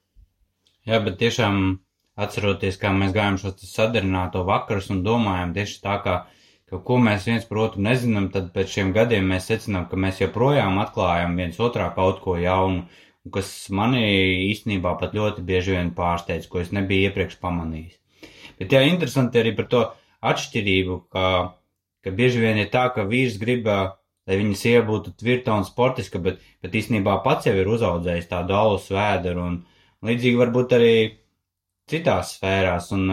Jā, bet tiešām atceroties, kā mēs gājām šo sadarināto vakarus un domājam tieši tā, kā, ka ko mēs viens par otru nezinām, tad pēc šiem gadiem mēs secinām, ka mēs joprojām atklājam viens otrā kaut ko jaunu, kas mani īstenībā pat ļoti bieži vien pārsteidz, ko es nebiju iepriekš pamanījis. Bet jā, interesanti arī par to atšķirību, ka ka bieži vien ir tā, ka vīrs grib, lai viņa sieva būtu tvirta un sportiska, bet, bet īstenībā pats jau ir uzaudzējis tādu alus vēderu un līdzīgi varbūt arī citās sfērās. Un,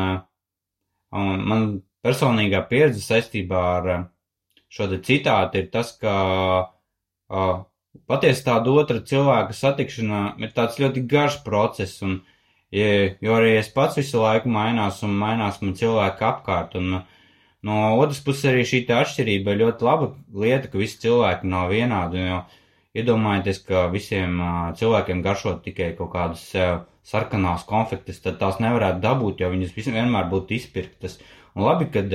un man personīgā pieredze saistībā ar šo te citātu ir tas, ka uh, patiesi tāda otra cilvēka satikšana ir tāds ļoti garš process, un, jo arī es pats visu laiku mainās un mainās man cilvēki apkārt, un no otras puses arī šī atšķirība ir ļoti laba lieta, ka visi cilvēki nav vienādi, jo iedomājieties, ka visiem cilvēkiem garšot tikai kaut kādas sarkanās konfektes, tad tās nevarētu dabūt, jo viņas vienmēr būtu izpirktas. Un labi, kad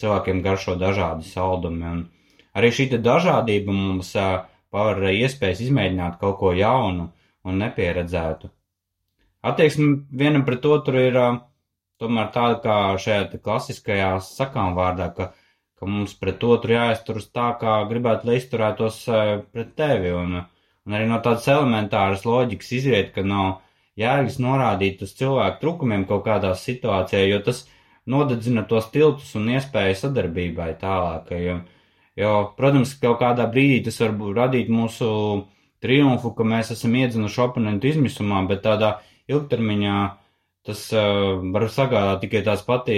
cilvēkiem garšo dažādi saldumi, un arī šī dažādība mums par iespējas izmēģināt kaut ko jaunu un nepieredzētu. Attieksme vienam pret otru ir tomēr tāda kā šajā klasiskajā sakām vārdā, ka, ka mums pret otru jāizturas tā, kā gribētu, lai izturētos pret tevi. Un, un arī no tādas elementāras loģikas izriet, ka nav jēgas norādīt uz cilvēku trūkumiem kaut kādā situācijā, jo tas nodedzina tos tiltus un iespēju sadarbībai tālāk. Jo, protams, kaut kādā brīdī tas var radīt mūsu triumfu, ka mēs esam iedzinuši oponentu izmisumā, bet tādā ilgtermiņā tas uh, var sagādāt tikai tās pati,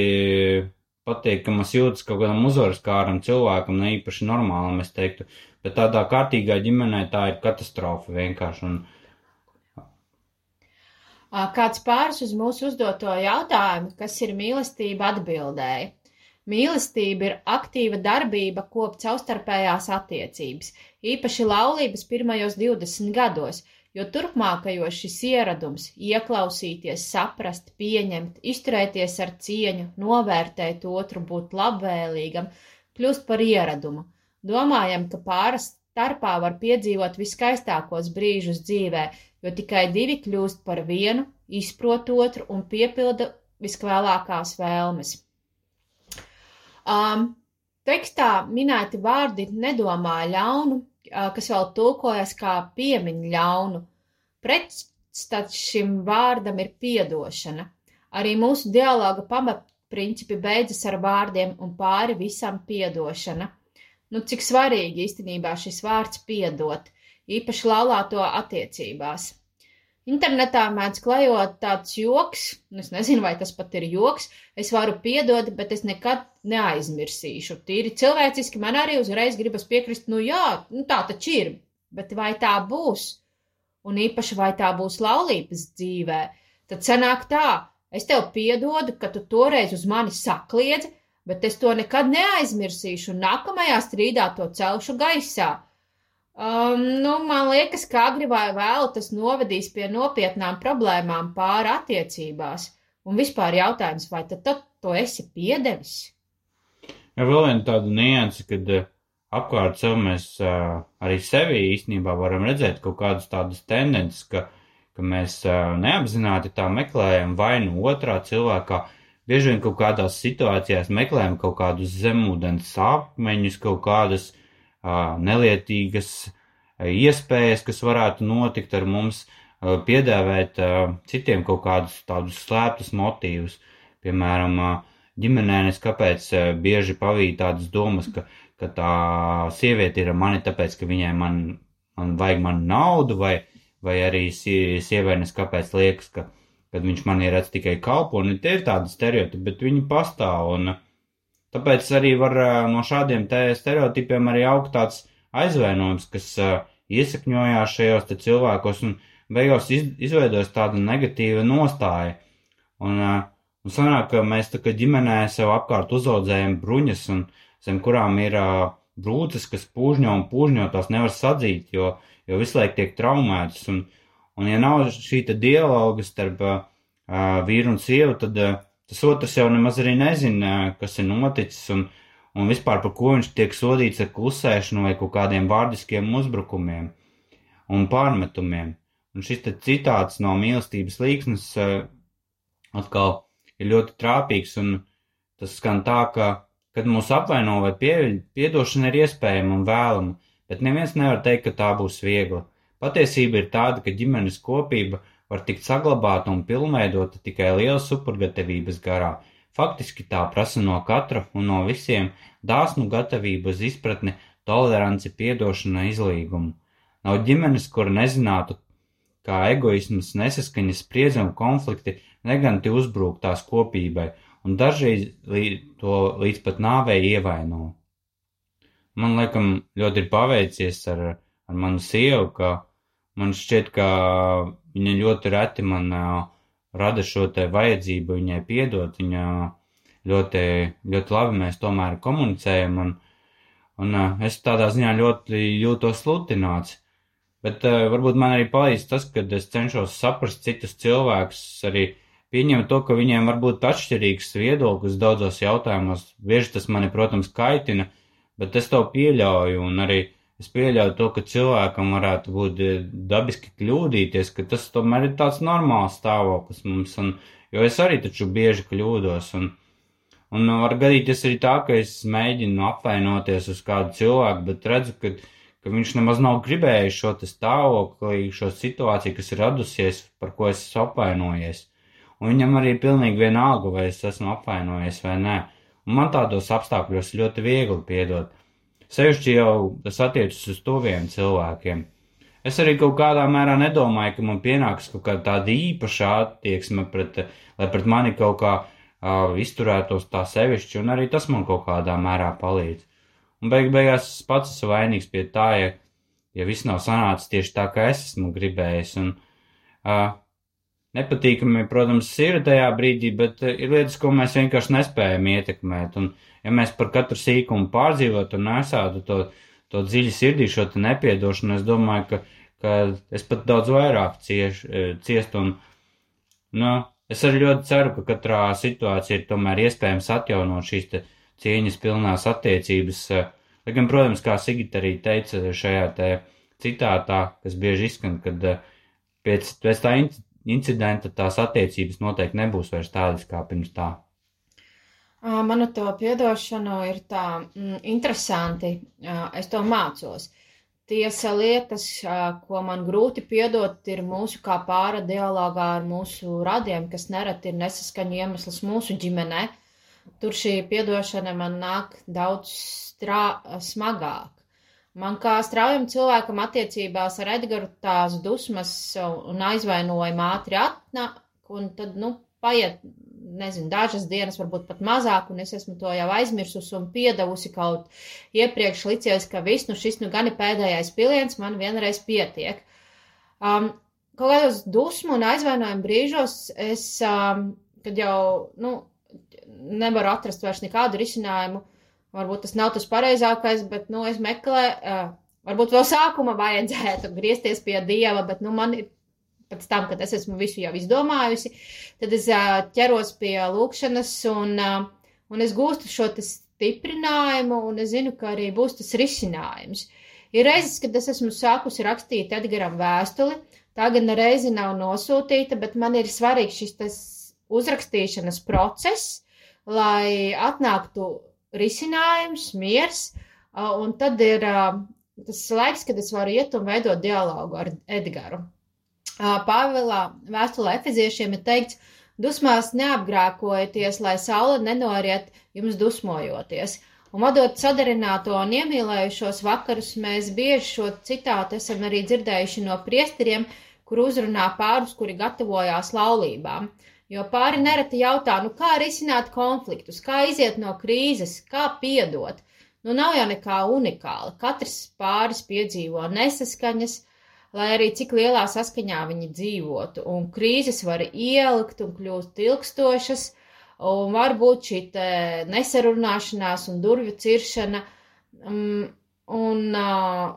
patīkamas jūtas kaut kādam uzvaras kāram cilvēkam, ne īpaši normālam, es teiktu. Bet tādā kārtīgā ģimenē tā ir katastrofa vienkārši. Un, Kāds pāris uz mūsu uzdoto jautājumu, kas ir mīlestība, atbildēja. Mīlestība ir aktīva darbība kopt savstarpējās attiecības, īpaši laulības pirmajos 20 gados, jo turpmākajos šis ieradums - ieklausīties, saprast, pieņemt, izturēties ar cieņu, novērtēt otru, būt labvēlīgam, kļūst par ieradumu. Domājam, ka pāris starpā var piedzīvot viskaistākos brīžus dzīvē, jo tikai divi kļūst par vienu, izprot otru un piepilda viskvēlākās vēlmes. Um, tekstā minēti vārdi nedomā ļaunu, kas vēl tulkojas kā piemiņ ļaunu. Pretstats šim vārdam ir piedošana. Arī mūsu dialoga pamatprincipi beidzas ar vārdiem un pāri visam piedošana. Nu, cik svarīgi īstenībā šis vārds piedot, īpaši laulāto attiecībās. Internetā mēdz klajot tāds joks, un es nezinu, vai tas pat ir joks. Es varu piedot, bet es nekad neaizmirsīšu. Tīri cilvēciski man arī uzreiz gribas piekrist, nu jā, nu tā taču ir, bet vai tā būs? Un īpaši vai tā būs laulības dzīvē? Tad sanāk tā, es tev piedodu, ka tu toreiz uz mani sakliedzi, bet es to nekad neaizmirsīšu, un nākamajā strīdā to celšu gaisā. Um, nu, man liekas, ka agri vai vēl tas novedīs pie nopietnām problēmām pāri attiecībās. Un vispār jautājums, vai tad, tad to esi piedevis? Ja vēl viena tāda nianse, kad uh, apkārt sev mēs uh, arī sevi īstenībā varam redzēt kaut kādas tādas tendences, ka, ka mēs uh, neapzināti tā meklējam vainu otrā cilvēkā. Bieži vien kaut kādās situācijās meklējam kaut kādus zemūdens sāpmeņus, kaut kādas uh, nelietīgas iespējas, kas varētu notikt ar mums, piedāvāt citiem kaut kādus tādus slēptus motīvus. Piemēram, ģimenēnes, kāpēc bieži pavīd tādas domas, ka, ka tā sieviete ir mani tāpēc, ka viņai man, man vajag manu naudu, vai, vai arī sievienes, kāpēc liekas, ka, kad viņš man ir redz tikai kalponi. Tie ir tādi stereotipi, bet viņi pastāv. Un, uh, Tāpēc arī var no šādiem stereotipiem arī augt tāds aizvainojums, kas iesakņojās šajos cilvēkos un beigās izveidojas tāda negatīva nostāja. Un, un sanāk, ka mēs tā kā ģimenē sev apkārt uzaudzējam bruņas, un zem kurām ir brūces, kas pūžņo un pūžņo tās nevar sadzīt, jo, jo visu laiku tiek traumētas. Un, un ja nav šī dialoga starp uh, vīru un sievu, tad uh, tas otrs jau nemaz arī nezina, kas ir noticis un, un vispār par ko viņš tiek sodīts ar klusēšanu vai kaut kādiem vārdiskiem uzbrukumiem un pārmetumiem. Un šis citāts no mīlestības līksnes atkal ir ļoti trāpīgs, un tas skan tā, ka, kad mūs apvaino vai pie, piedošana ir iespējama un vēlama, bet neviens nevar teikt, ka tā būs viegla. Patiesība ir tāda, ka ģimenes kopība var tikt saglabāta un pilnveidota tikai lielas supergatavības garā. Faktiski tā prasa no katra un no visiem dāsnu gatavību uz izpratni, toleranci, piedošanu, izlīgumu. Nav ģimenes, kur nezinātu, kā egoisms, nesaskaņas, spriedzi un konflikti neganti uzbrūk tās kopībai, un dažreiz to līdz pat nāvei ievaino. Man liekas, ļoti ir paveicies ar, ar manu sievu, ka man šķiet, ka viņa ļoti reti man uh, rada šo te vajadzību viņai piedot. Viņa ļoti, ļoti labi mēs tomēr komunicējam, un, un uh, es tādā ziņā ļoti jūtos sludināts. Bet uh, varbūt man arī palīdz tas, ka es cenšos saprast citus cilvēkus, arī pieņemt to, ka viņiem var būt atšķirīgs viedoklis daudzos jautājumos. Bieži tas mani, protams, kaitina, bet es to pieļauju, un arī es pieļauju to, ka cilvēkam varētu būt eh, dabiski kļūdīties, ka tas tomēr ir tāds normāls stāvoklis mums, un, jo es arī taču bieži kļūdos, un, un var gadīties arī tā, ka es mēģinu apvainoties uz kādu cilvēku, bet redzu, ka, ka viņš nemaz nav gribējis šo stāvokli, šo situāciju, kas ir radusies, par ko es esmu apvainojies un viņam arī ir pilnīgi vienalga, vai es esmu apvainojies vai nē. Un man tādos apstākļos ļoti viegli piedot. Sevišķi jau tas attiecas uz tuviem cilvēkiem. Es arī kaut kādā mērā nedomāju, ka man pienāks kaut kāda tāda īpaša attieksme pret, lai pret mani kaut kā uh, izturētos tā sevišķi, un arī tas man kaut kādā mērā palīdz. Un beig beigās es pats esmu vainīgs pie tā, ja, ja viss nav sanācis tieši tā, kā es esmu gribējis. Un, uh, nepatīkami, protams, ir tajā brīdī, bet ir lietas, ko mēs vienkārši nespējam ietekmēt. Un, ja mēs par katru sīkumu pārdzīvotu un nesātu to, to dziļi sirdī šo nepiedošanu, es domāju, ka, ka es pat daudz vairāk cieš, eh, ciestu. Un, nu, es arī ļoti ceru, ka katrā situācijā ir tomēr iespējams atjaunot šīs cieņas pilnās attiecības. Eh, lai gan, protams, kā Sigita arī teica šajā te citātā, kas bieži izskan, kad pēc, pēc tā incidenta tās attiecības noteikti nebūs vairs tādas kā pirms tā. Man ar to piedošanu ir tā mm, interesanti. Es to mācos. Tiesa lietas, ko man grūti piedot, ir mūsu kā pāra dialogā ar mūsu radiem, kas nereti ir nesaskaņu iemesls mūsu ģimenē. Tur šī piedošana man nāk daudz strā, smagāk. Man kā straujam cilvēkam attiecībās ar Edgars tās dusmas un aizvainojumi ātri atnāk, un tad, nu, paiet, nezinu, dažas dienas, varbūt pat mazāk, un es esmu to jau aizmirsusi un piedevusi kaut iepriekš licies, ka viss, nu, šis nu gan ir pēdējais piliens, man vienreiz pietiek. Um, kaut kādos dusmu un aizvainojumu brīžos es, um, kad jau, nu, nevaru atrast vairs nekādu risinājumu, Varbūt tas nav tas pareizākais, bet, nu, es meklēju, uh, varbūt vēl sākuma vajadzētu griezties pie Dieva, bet, nu, man ir pēc tam, kad es esmu visu jau izdomājusi, tad es ķeros pie lūkšanas un, un es gūstu šo stiprinājumu un es zinu, ka arī būs tas risinājums. Ir reizes, kad es esmu sākusi rakstīt Edgaram vēstuli, tā gan reizi nav nosūtīta, bet man ir svarīgs šis uzrakstīšanas process, lai atnāktu risinājums, miers, un tad ir tas laiks, kad es varu iet un veidot dialogu ar Edgaru. Pāvilā vēstulē efeziešiem ir teikts, dusmās neapgrēkojieties, lai saule nenoriet jums dusmojoties. Un vadot sadarināto un iemīlējušos vakarus, mēs bieži šo citātu esam arī dzirdējuši no priesteriem, kur uzrunā pārus, kuri gatavojās laulībām. Jo pāri nereti jautā, nu kā risināt konfliktus, kā iziet no krīzes, kā piedot. Nu nav jau nekā unikāla. Katrs pāris piedzīvo nesaskaņas, lai arī cik lielā saskaņā viņi dzīvotu, un krīzes var ielikt un kļūt ilgstošas, un varbūt šī nesarunāšanās un durvju ciršana, um, un uh,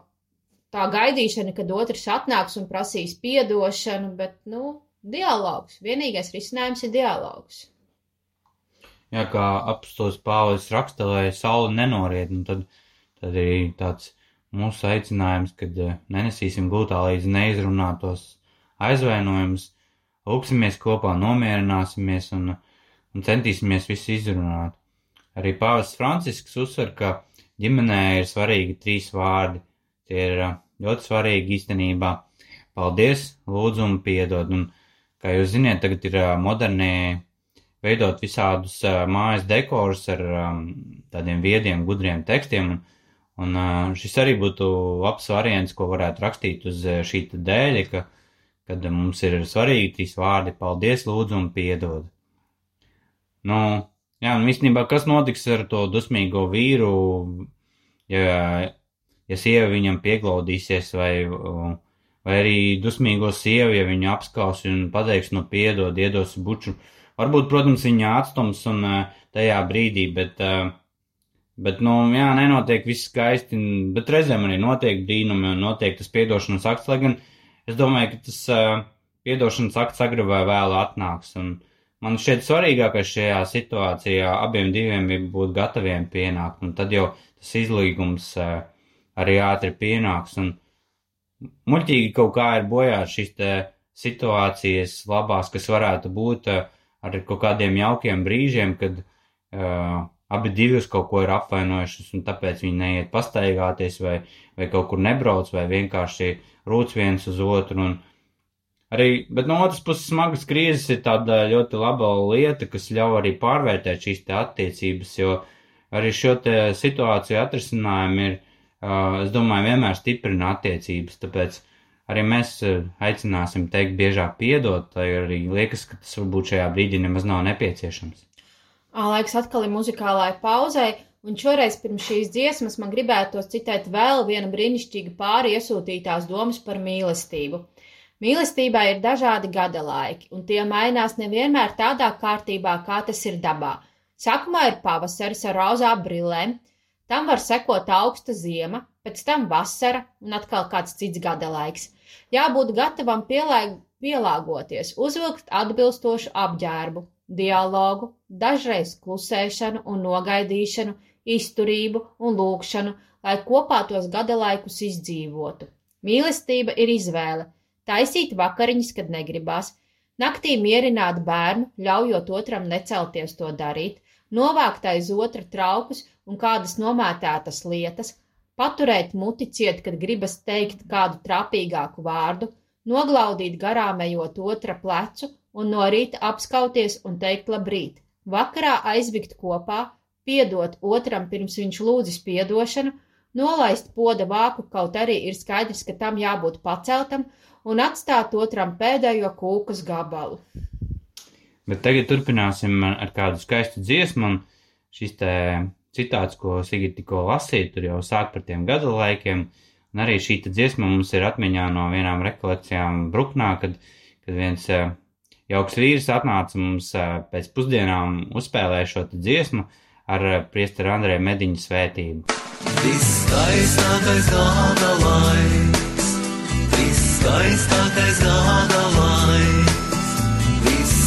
tā gaidīšana, kad otrs atnāks un prasīs piedošanu, bet, nu, dialogs. Vienīgais risinājums ir dialogs. Jā, kā apstos Pāvils raksta, lai saule nenoriet, un tad, tad ir tāds mūsu aicinājums, kad eh, nenesīsim gultā līdz neizrunātos aizvainojumus, lūksimies kopā, nomierināsimies un, un centīsimies visu izrunāt. Arī Pāvis Francisks uzsver, ka ģimenē ir svarīgi trīs vārdi. Tie ir eh, ļoti svarīgi īstenībā. Paldies, lūdzu un piedod. Un, Kā jūs zināt, tagad ir moderni veidot visādus mājas dekorus ar tādiem viediem, gudriem tekstiem. Un, un šis arī būtu labs variants, ko varētu rakstīt uz šī dēļa, ka, kad mums ir svarīgi trīs vārdi - paldies, lūdzu un piedod. Nu, jā, un īstenībā, kas notiks ar to dusmīgo vīru, ja ja sieva viņam pieglaudīsies, vai, vai arī dusmīgo sievu, ja viņu apskaus un pateiks, nu, piedod, iedos buču. Varbūt, protams, viņa atstums un tajā brīdī, bet, bet, nu, jā, nenotiek viss skaisti, bet reizēm arī notiek brīnumi un notiek tas piedošanas akts, lai gan es domāju, ka tas piedošanas akts agri vai vēl atnāks. Un, man šķiet svarīgākais šajā situācijā abiem diviem ir būt gataviem pienākt, un tad jau tas izlīgums uh, arī ātri pienāks. Un muļķīgi kaut kā ir bojāt šīs situācijas labās, kas varētu būt uh, ar kaut kādiem jaukiem brīžiem, kad uh, abi divi uz kaut ko ir apvainojušies, un tāpēc viņi neiet pastaigāties, vai, vai kaut kur nebrauc, vai vienkārši rūc viens uz otru. Un arī, bet no otras puses, smagas krīzes ir tāda ļoti laba lieta, kas ļauj arī pārvērtēt šīs attiecības, jo arī šo situāciju atrisinājumi ir es domāju, vienmēr stiprina attiecības. Tāpēc arī mēs aicināsim teikt biežāk piedot, lai arī liekas, ka tas varbūt šajā brīdī nemaz nav nepieciešams. Laiks atkal ir muzikālai pauzei, un šoreiz pirms šīs dziesmas man gribētos citēt vēl viena brīnišķīga pāri iesūtītās domas par mīlestību. Mīlestībai ir dažādi gada laiki, un tie mainās nevienmēr tādā kārtībā, kā tas ir dabā. Sākumā ir pavasaris ar rozā brillēm, Tam var sekot augsta ziema, pēc tam vasara un atkal kāds cits gada laiks. Jābūt gatavam pielāg, pielāgoties, uzvilkt atbilstošu apģērbu, dialogu, dažreiz klusēšanu un nogaidīšanu, izturību un lūkšanu, lai kopā tos gada laikus izdzīvotu. Mīlestība ir izvēle, taisīt vakariņas, kad negribās, naktī mierināt bērnu, ļaujot otram necelties to darīt, novākt aiz otra traukus un kādas nomētētas lietas, paturēt muti ciet, kad gribas teikt kādu trapīgāku vārdu, noglaudīt garām ejot otra plecu un no rīta apskauties un teikt labrīt, vakarā aizvikt kopā, piedot otram pirms viņš lūdzis piedošanu, nolaist poda vāku, kaut arī ir skaidrs, ka tam jābūt paceltam, un atstāt otram pēdējo kūkas gabalu. Bet tagad turpināsim ar kādu skaistu dziesmu, un šis te citāts, ko Sigita tikko lasīja, tur jau sāk par tiem gada laikiem, un arī šī dziesma mums ir atmiņā no vienām rekolekcijām Bruknā, kad, kad viens eh, jauks vīrs atnāca mums pēc pusdienām uzspēlēja šo dziesmu ar priesteru Andrēju Mediņu svētību. Viskaistākais gada laiks, viskaistākais gada laiks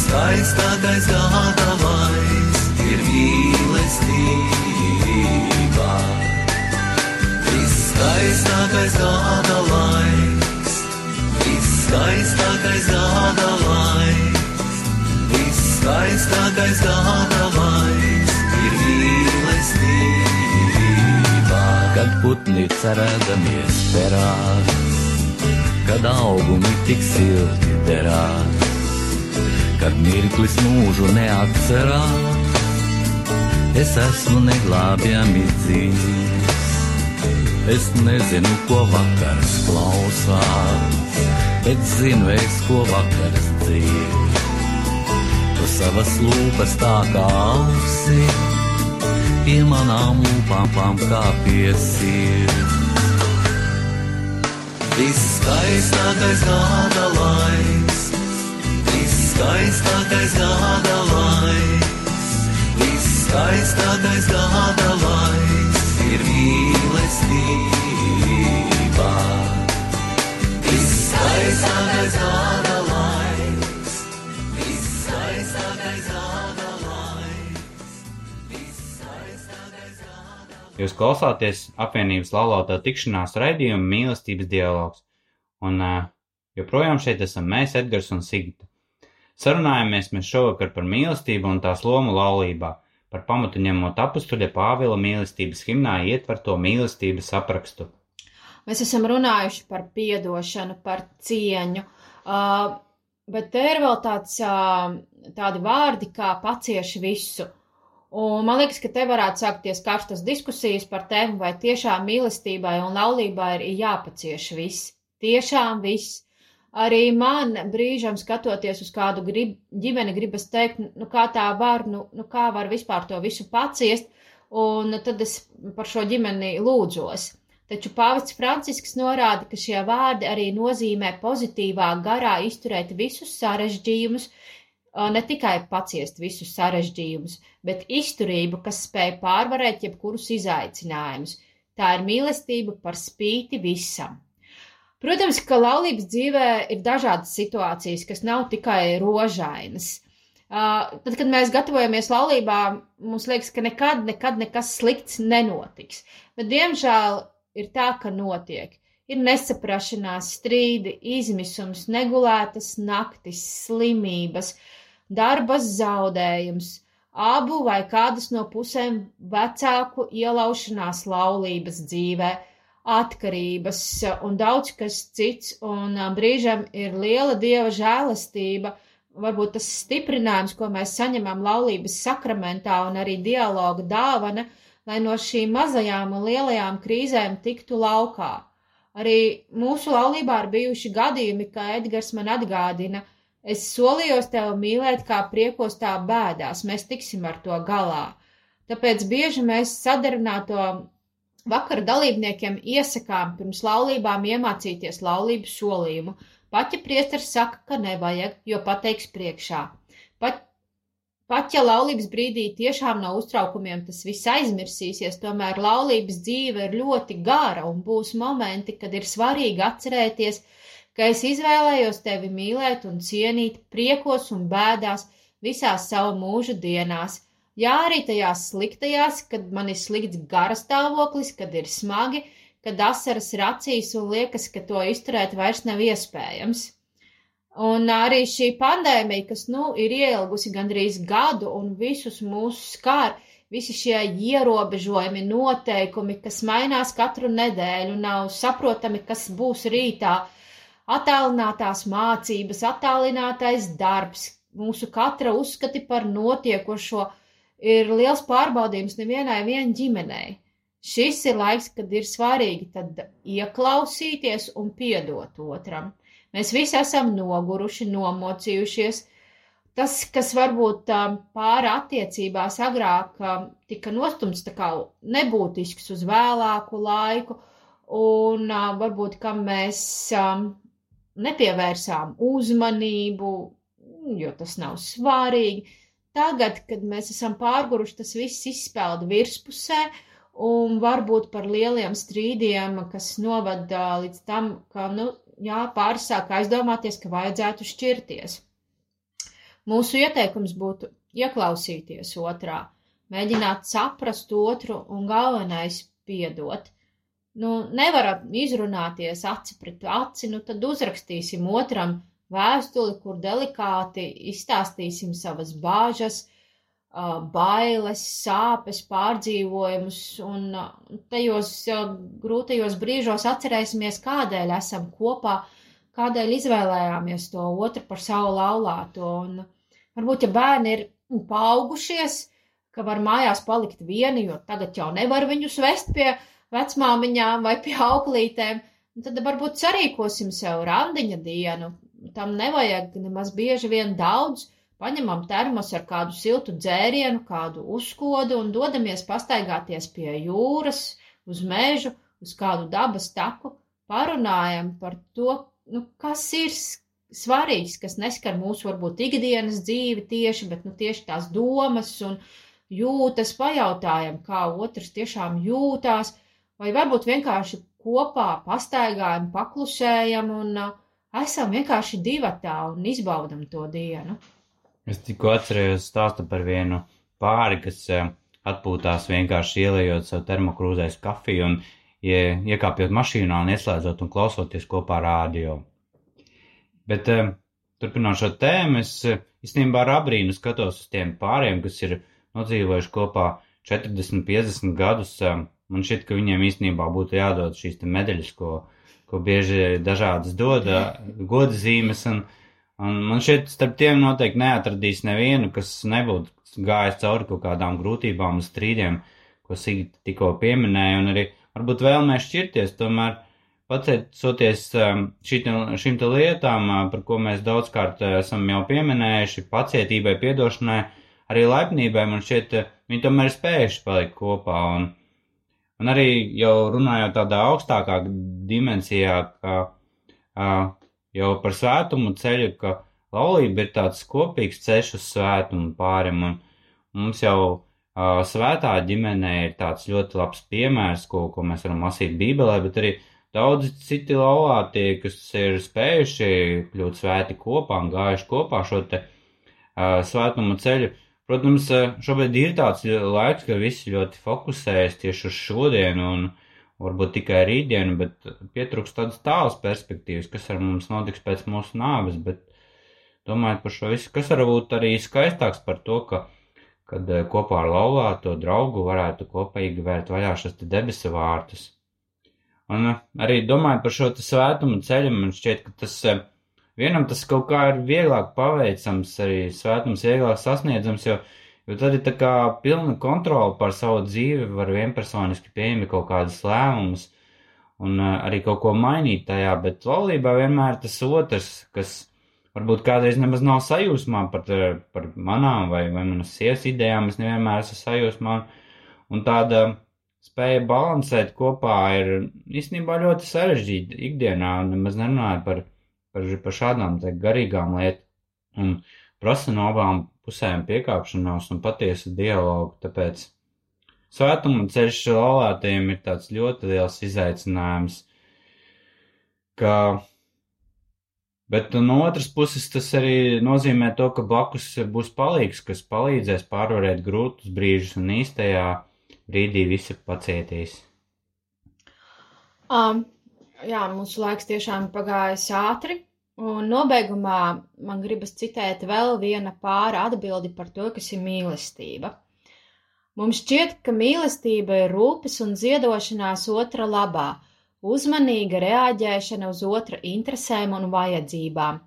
skaistākais gada laiks ir mīlestība. Viskaistākais gada laiks, viskaistākais gada laiks, viskaistākais gada laiks ir mīlestība. Kad putni cerēdamies perās, kad augumi tik silti derās kad mirklis mūžu neatcerās. Es esmu neglābjami dzīves, es nezinu, ko vakars klausās, bet zinu es, ko vakars dzīves. Tu savas lūpas tā kā ausi, pie manām lūpām kā pie sirds. Viss skaistākais gada laiks Viskaistākais gada laiks, viskaistākais gada laiks ir mīlestība. Viskaistākais gada laiks, Jūs klausāties apvienības laulātā tikšanās raidījuma mīlestības dialogs, un uh, joprojām šeit esam mēs, Edgars un Sigita. Sarunājamies mēs šovakar par mīlestību un tās lomu laulībā, par pamatu ņemot apustuļa Pāvila mīlestības himnā ietverto mīlestības aprakstu. Mēs esam runājuši par piedošanu, par cieņu, uh, bet te ir vēl tāds, uh, tādi vārdi kā pacieši visu. Un man liekas, ka te varētu sākties karstas diskusijas par tēmu, vai tiešām mīlestībai un laulībai ir jāpacieš viss. Tiešām viss. Arī man brīžam skatoties uz kādu grib, ģimeni, gribas teikt, nu kā tā var, nu, nu kā var vispār to visu paciest, un tad es par šo ģimeni lūdzos. taču pāvests Francisks norāda, ka šie vārdi arī nozīmē pozitīvā garā izturēt visus sarežģījumus, ne tikai paciest visus sarežģījumus, bet izturību, kas spēj pārvarēt jebkurus izaicinājumus. Tā ir mīlestība par spīti visam. Protams, ka laulības dzīvē ir dažādas situācijas, kas nav tikai rožainas. Uh, tad, kad mēs gatavojamies laulībām, mums liekas, ka nekad, nekad nekas slikts nenotiks. Bet, diemžēl, ir tā, ka notiek. Ir nesaprašanās, strīdi, izmisums, negulētas naktis, slimības, darbas zaudējums, abu vai kādas no pusēm vecāku ielaušanās laulības dzīvē, atkarības un daudz kas cits, un brīžam ir liela dieva žēlastība, varbūt tas stiprinājums, ko mēs saņemam laulības sakramentā un arī dialoga dāvana, lai no šīm mazajām un lielajām krīzēm tiktu laukā. Arī mūsu laulībā ir bijuši gadījumi, kā Edgars man atgādina, es solījos tev mīlēt kā priekos tā bēdās, mēs tiksim ar to galā. Tāpēc bieži mēs sadarināto vakara dalībniekiem iesakām pirms laulībām iemācīties laulību solījumu. Pat ja priesteris saka, ka nevajag, jo pateiks priekšā. Pat, pat ja laulības brīdī tiešām no uztraukumiem tas viss aizmirsīsies, tomēr laulības dzīve ir ļoti gara un būs momenti, kad ir svarīgi atcerēties, ka es izvēlējos tevi mīlēt un cienīt priekos un bēdās visās savu mūžu dienās. Jā, arī tajās sliktajās, kad man ir slikts gara stāvoklis, kad ir smagi, kad asaras ir acīs un liekas, ka to izturēt vairs nav iespējams. Un arī šī pandēmija, kas, nu, ir ielgusi gandrīz gadu un visus mūsu skār, visi šie ierobežojumi, noteikumi, kas mainās katru nedēļu, nav saprotami, kas būs rītā, attālinātās mācības, attālinātais darbs, mūsu katra uzskati par notiekošo ir liels pārbaudījums nevienai vien ģimenei. Šis ir laiks, kad ir svarīgi tad ieklausīties un piedot otram. Mēs visi esam noguruši, nomocījušies. Tas, kas varbūt pāri attiecībās agrāk tika nostumts tā kā nebūtisks uz vēlāku laiku, un varbūt, kam mēs nepievērsām uzmanību, jo tas nav svarīgi. Tagad, kad mēs esam pārguruši, tas viss izspēlda virspusē, un varbūt par lieliem strīdiem, kas novada līdz tam, ka, nu, jā, pāris sāk aizdomāties, ka vajadzētu šķirties. Mūsu ieteikums būtu ieklausīties otrā, mēģināt saprast otru un galvenais piedot. Nu, nevarat izrunāties aci pret aci, nu tad uzrakstīsim otram vēstuli, kur delikāti izstāstīsim savas bāžas, bailes, sāpes, pārdzīvojumus, un tajos grūtajos brīžos atcerēsimies, kādēļ esam kopā, kādēļ izvēlējāmies to otru par savu laulāto. Un varbūt, ja bērni ir paaugušies, ka var mājās palikt vieni, jo tagad jau nevar viņus vest pie vecmāmiņām vai pie auklītēm, tad varbūt sarīkosim sev randiņa dienu, tam nevajag nemaz bieži vien daudz. Paņemam termos ar kādu siltu dzērienu, kādu uzkodu un dodamies pastaigāties pie jūras, uz mežu, uz kādu dabas taku, parunājam par to, nu, kas ir svarīgs, kas neskar mūsu varbūt ikdienas dzīvi tieši, bet nu, tieši tās domas un jūtas, pajautājam, kā otrs tiešām jūtās, vai varbūt vienkārši kopā pastaigājam, paklusējam un uh, esam vienkārši divatā un izbaudam to dienu. Es tikko atcerējos stāstu par vienu pāri, kas eh, atpūtās vienkārši ielējot savu termokrūzēs kafiju un ie, iekāpjot mašīnā un ieslēdzot un klausoties kopā rādio. Bet eh, turpinot šo tēmu, es īstenībā ar abrīnu skatos uz tiem pāriem, kas ir nodzīvojuši kopā 40, 50 gadus. Man šķiet, ka viņiem īstenībā būtu jādod šīs medaļas, ko, ko bieži dažādas dod, goda zīmes, un, un man šķiet, starp tiem noteikti neatradīs nevienu, kas nebūtu gājis cauri kaut kādām grūtībām un strīdiem, ko Sigita tikko pieminēja, un arī varbūt vēlmē šķirties, tomēr pateicoties te lietām, par ko mēs daudzkārt esam jau pieminējuši, pacietībai, piedošanai, arī laipnībai, man šķiet, viņi tomēr spējuši palikt kopā, un Un arī jau runājot tādā augstākā dimensijā, ka uh, jau par svētumu ceļu, ka laulība ir tāds kopīgs ceļš uz svētumu pārim, un mums jau uh, svētā ģimenē ir tāds ļoti labs piemērs, ko, ko mēs varam lasīt Bībelē, bet arī daudzi citi laulātie, kas ir spējuši kļūt svēti kopā un gājuši kopā šo te uh, svētumu ceļu. Protams, šobrīd ir tāds laiks, ka visi ļoti fokusējas tieši uz šodienu un varbūt tikai rītdienu, bet pietrūkst tādas tālas perspektīvas, kas ar mums notiks pēc mūsu nāves, bet domājot par šo visu, kas varbūt arī skaistāks par to, ka, kad kopā ar laulāto draugu varētu kopīgi vērt vaļā šas te debesu vārtus. Un arī domājot par šo svētumu ceļu, man šķiet, ka tas Vienam tas kaut kā ir vieglāk paveicams, arī svētums vieglāk sasniedzams, jo, jo tad ir tā kā pilna kontrola pār savu dzīvi, var vienpersoniski pieņemt kaut kādas lēmumus un uh, arī kaut ko mainīt tajā, bet laulībā vienmēr tas otrs, kas varbūt kādreiz nemaz nav sajūsmā par, par manām vai, vai manas sievas idejām, es nevienmēr esmu sajūsmā, un tāda spēja balansēt kopā ir īstenībā ļoti sarežģīta ikdienā, nemaz nerunāju par par, par šādām garīgām lietām un prasa no abām pusēm piekāpšanos un patiesu dialogu, tāpēc svētuma ceļš laulātajiem ir tāds ļoti liels izaicinājums, ka Bet no otras puses tas arī nozīmē to, ka blakus būs palīgs, kas palīdzēs pārvarēt grūtus brīžus un īstajā brīdī visi pacietīs. Um, jā, mūsu laiks tiešām pagājis ātri. Un nobeigumā man gribas citēt vēl viena pāra atbildi par to, kas ir mīlestība. Mums šķiet, ka mīlestība ir rūpes un ziedošanās otra labā, uzmanīga reaģēšana uz otra interesēm un vajadzībām,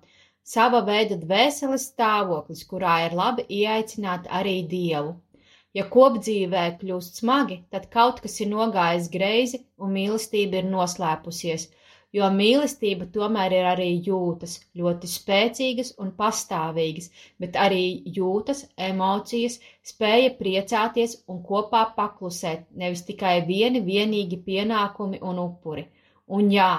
sava veida dvēseles stāvoklis, kurā ir labi ieaicināt arī dievu. Ja kopdzīvē kļūst smagi, tad kaut kas ir nogājis greizi un mīlestība ir noslēpusies, jo mīlestība tomēr ir arī jūtas, ļoti spēcīgas un pastāvīgas, bet arī jūtas, emocijas, spēja priecāties un kopā paklusēt, nevis tikai vieni vienīgi pienākumi un upuri. Un jā,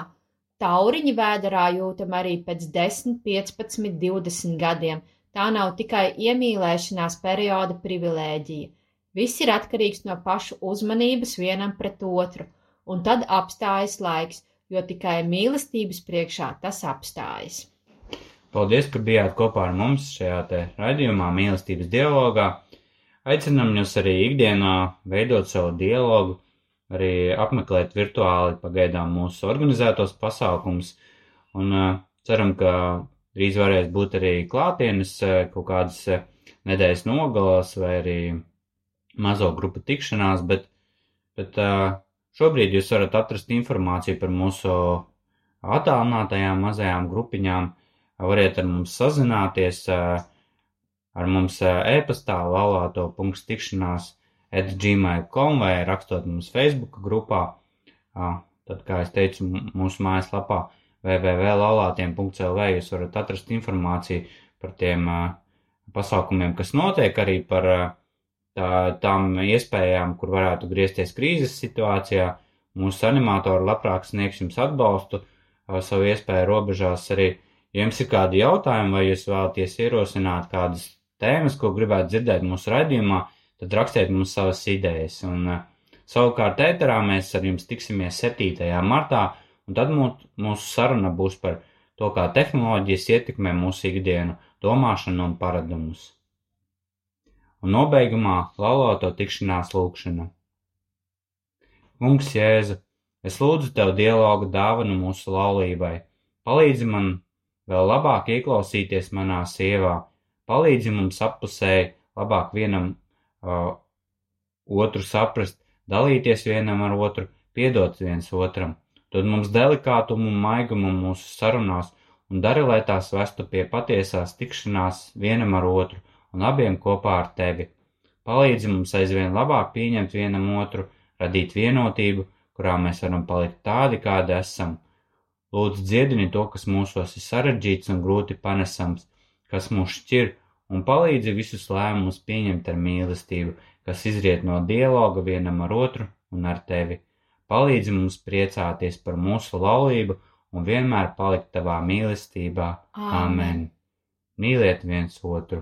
tauriņi vēderā jūtam arī pēc 10, 15, 20 gadiem. Tā nav tikai iemīlēšanās perioda privilēģija. Viss ir atkarīgs no pašu uzmanības vienam pret otru, un tad apstājas laiks, jo tikai mīlestības priekšā tas apstājas. Paldies, ka bijāt kopā ar mums šajā raidījumā mīlestības dialogā. Aicinam jūs arī ikdienā veidot savu dialogu, arī apmeklēt virtuāli pagaidām mūsu organizētos pasākums, un uh, ceram, ka drīz varēs būt arī klātienes uh, kaut kādas uh, nedēļas nogalās vai arī mazo grupu tikšanās, bet, bet uh, Šobrīd jūs varat atrast informāciju par mūsu attālinātajām mazajām grupiņām, variet ar mums sazināties, ar mums e-pastā laulāto.tikšanās at gmail.com vai rakstot mums Facebook grupā. Tad, kā es teicu, mūsu mājaslapā www.laulātiem.lv jūs varat atrast informāciju par tiem pasākumiem, kas notiek arī par tām iespējām, kur varētu griezties krīzes situācijā. Mūsu animatori labprāt sniegs jums atbalstu savu iespēju robežās arī. Ja jums ir kādi jautājumi, vai jūs vēlaties ierosināt kādas tēmas, ko gribētu dzirdēt mūsu raidījumā, tad rakstiet mums savas idejas. Un, savukārt ēterā mēs ar jums tiksimies 7. martā, un tad mūsu saruna būs par to, kā tehnoloģijas ietekmē mūsu ikdienu, domāšanu un paradumus un nobeigumā laulāto tikšanās lūkšana. Kungs Jēzu, es lūdzu Tev dialogu dāvanu mūsu laulībai, palīdzi man vēl labāk ieklausīties manā sievā, palīdzi mums appusēji labāk vienam uh, otru saprast, dalīties vienam ar otru, piedot viens otram, dod mums delikātumu un maigumu mūsu sarunās un dari, lai tās vestu pie patiesās tikšanās vienam ar otru un abiem kopā ar tevi. Palīdzi mums aizvien labāk pieņemt vienam otru, radīt vienotību, kurā mēs varam palikt tādi, kādi esam. Lūdzu, dziedini to, kas mūsos ir sarežģīts un grūti panesams, kas mūs šķir, un palīdzi visus lēmumus pieņemt ar mīlestību, kas izriet no dialoga vienam ar otru un ar tevi. Palīdzi mums priecāties par mūsu laulību un vienmēr palikt tavā mīlestībā. Āmen! Mīliet viens otru!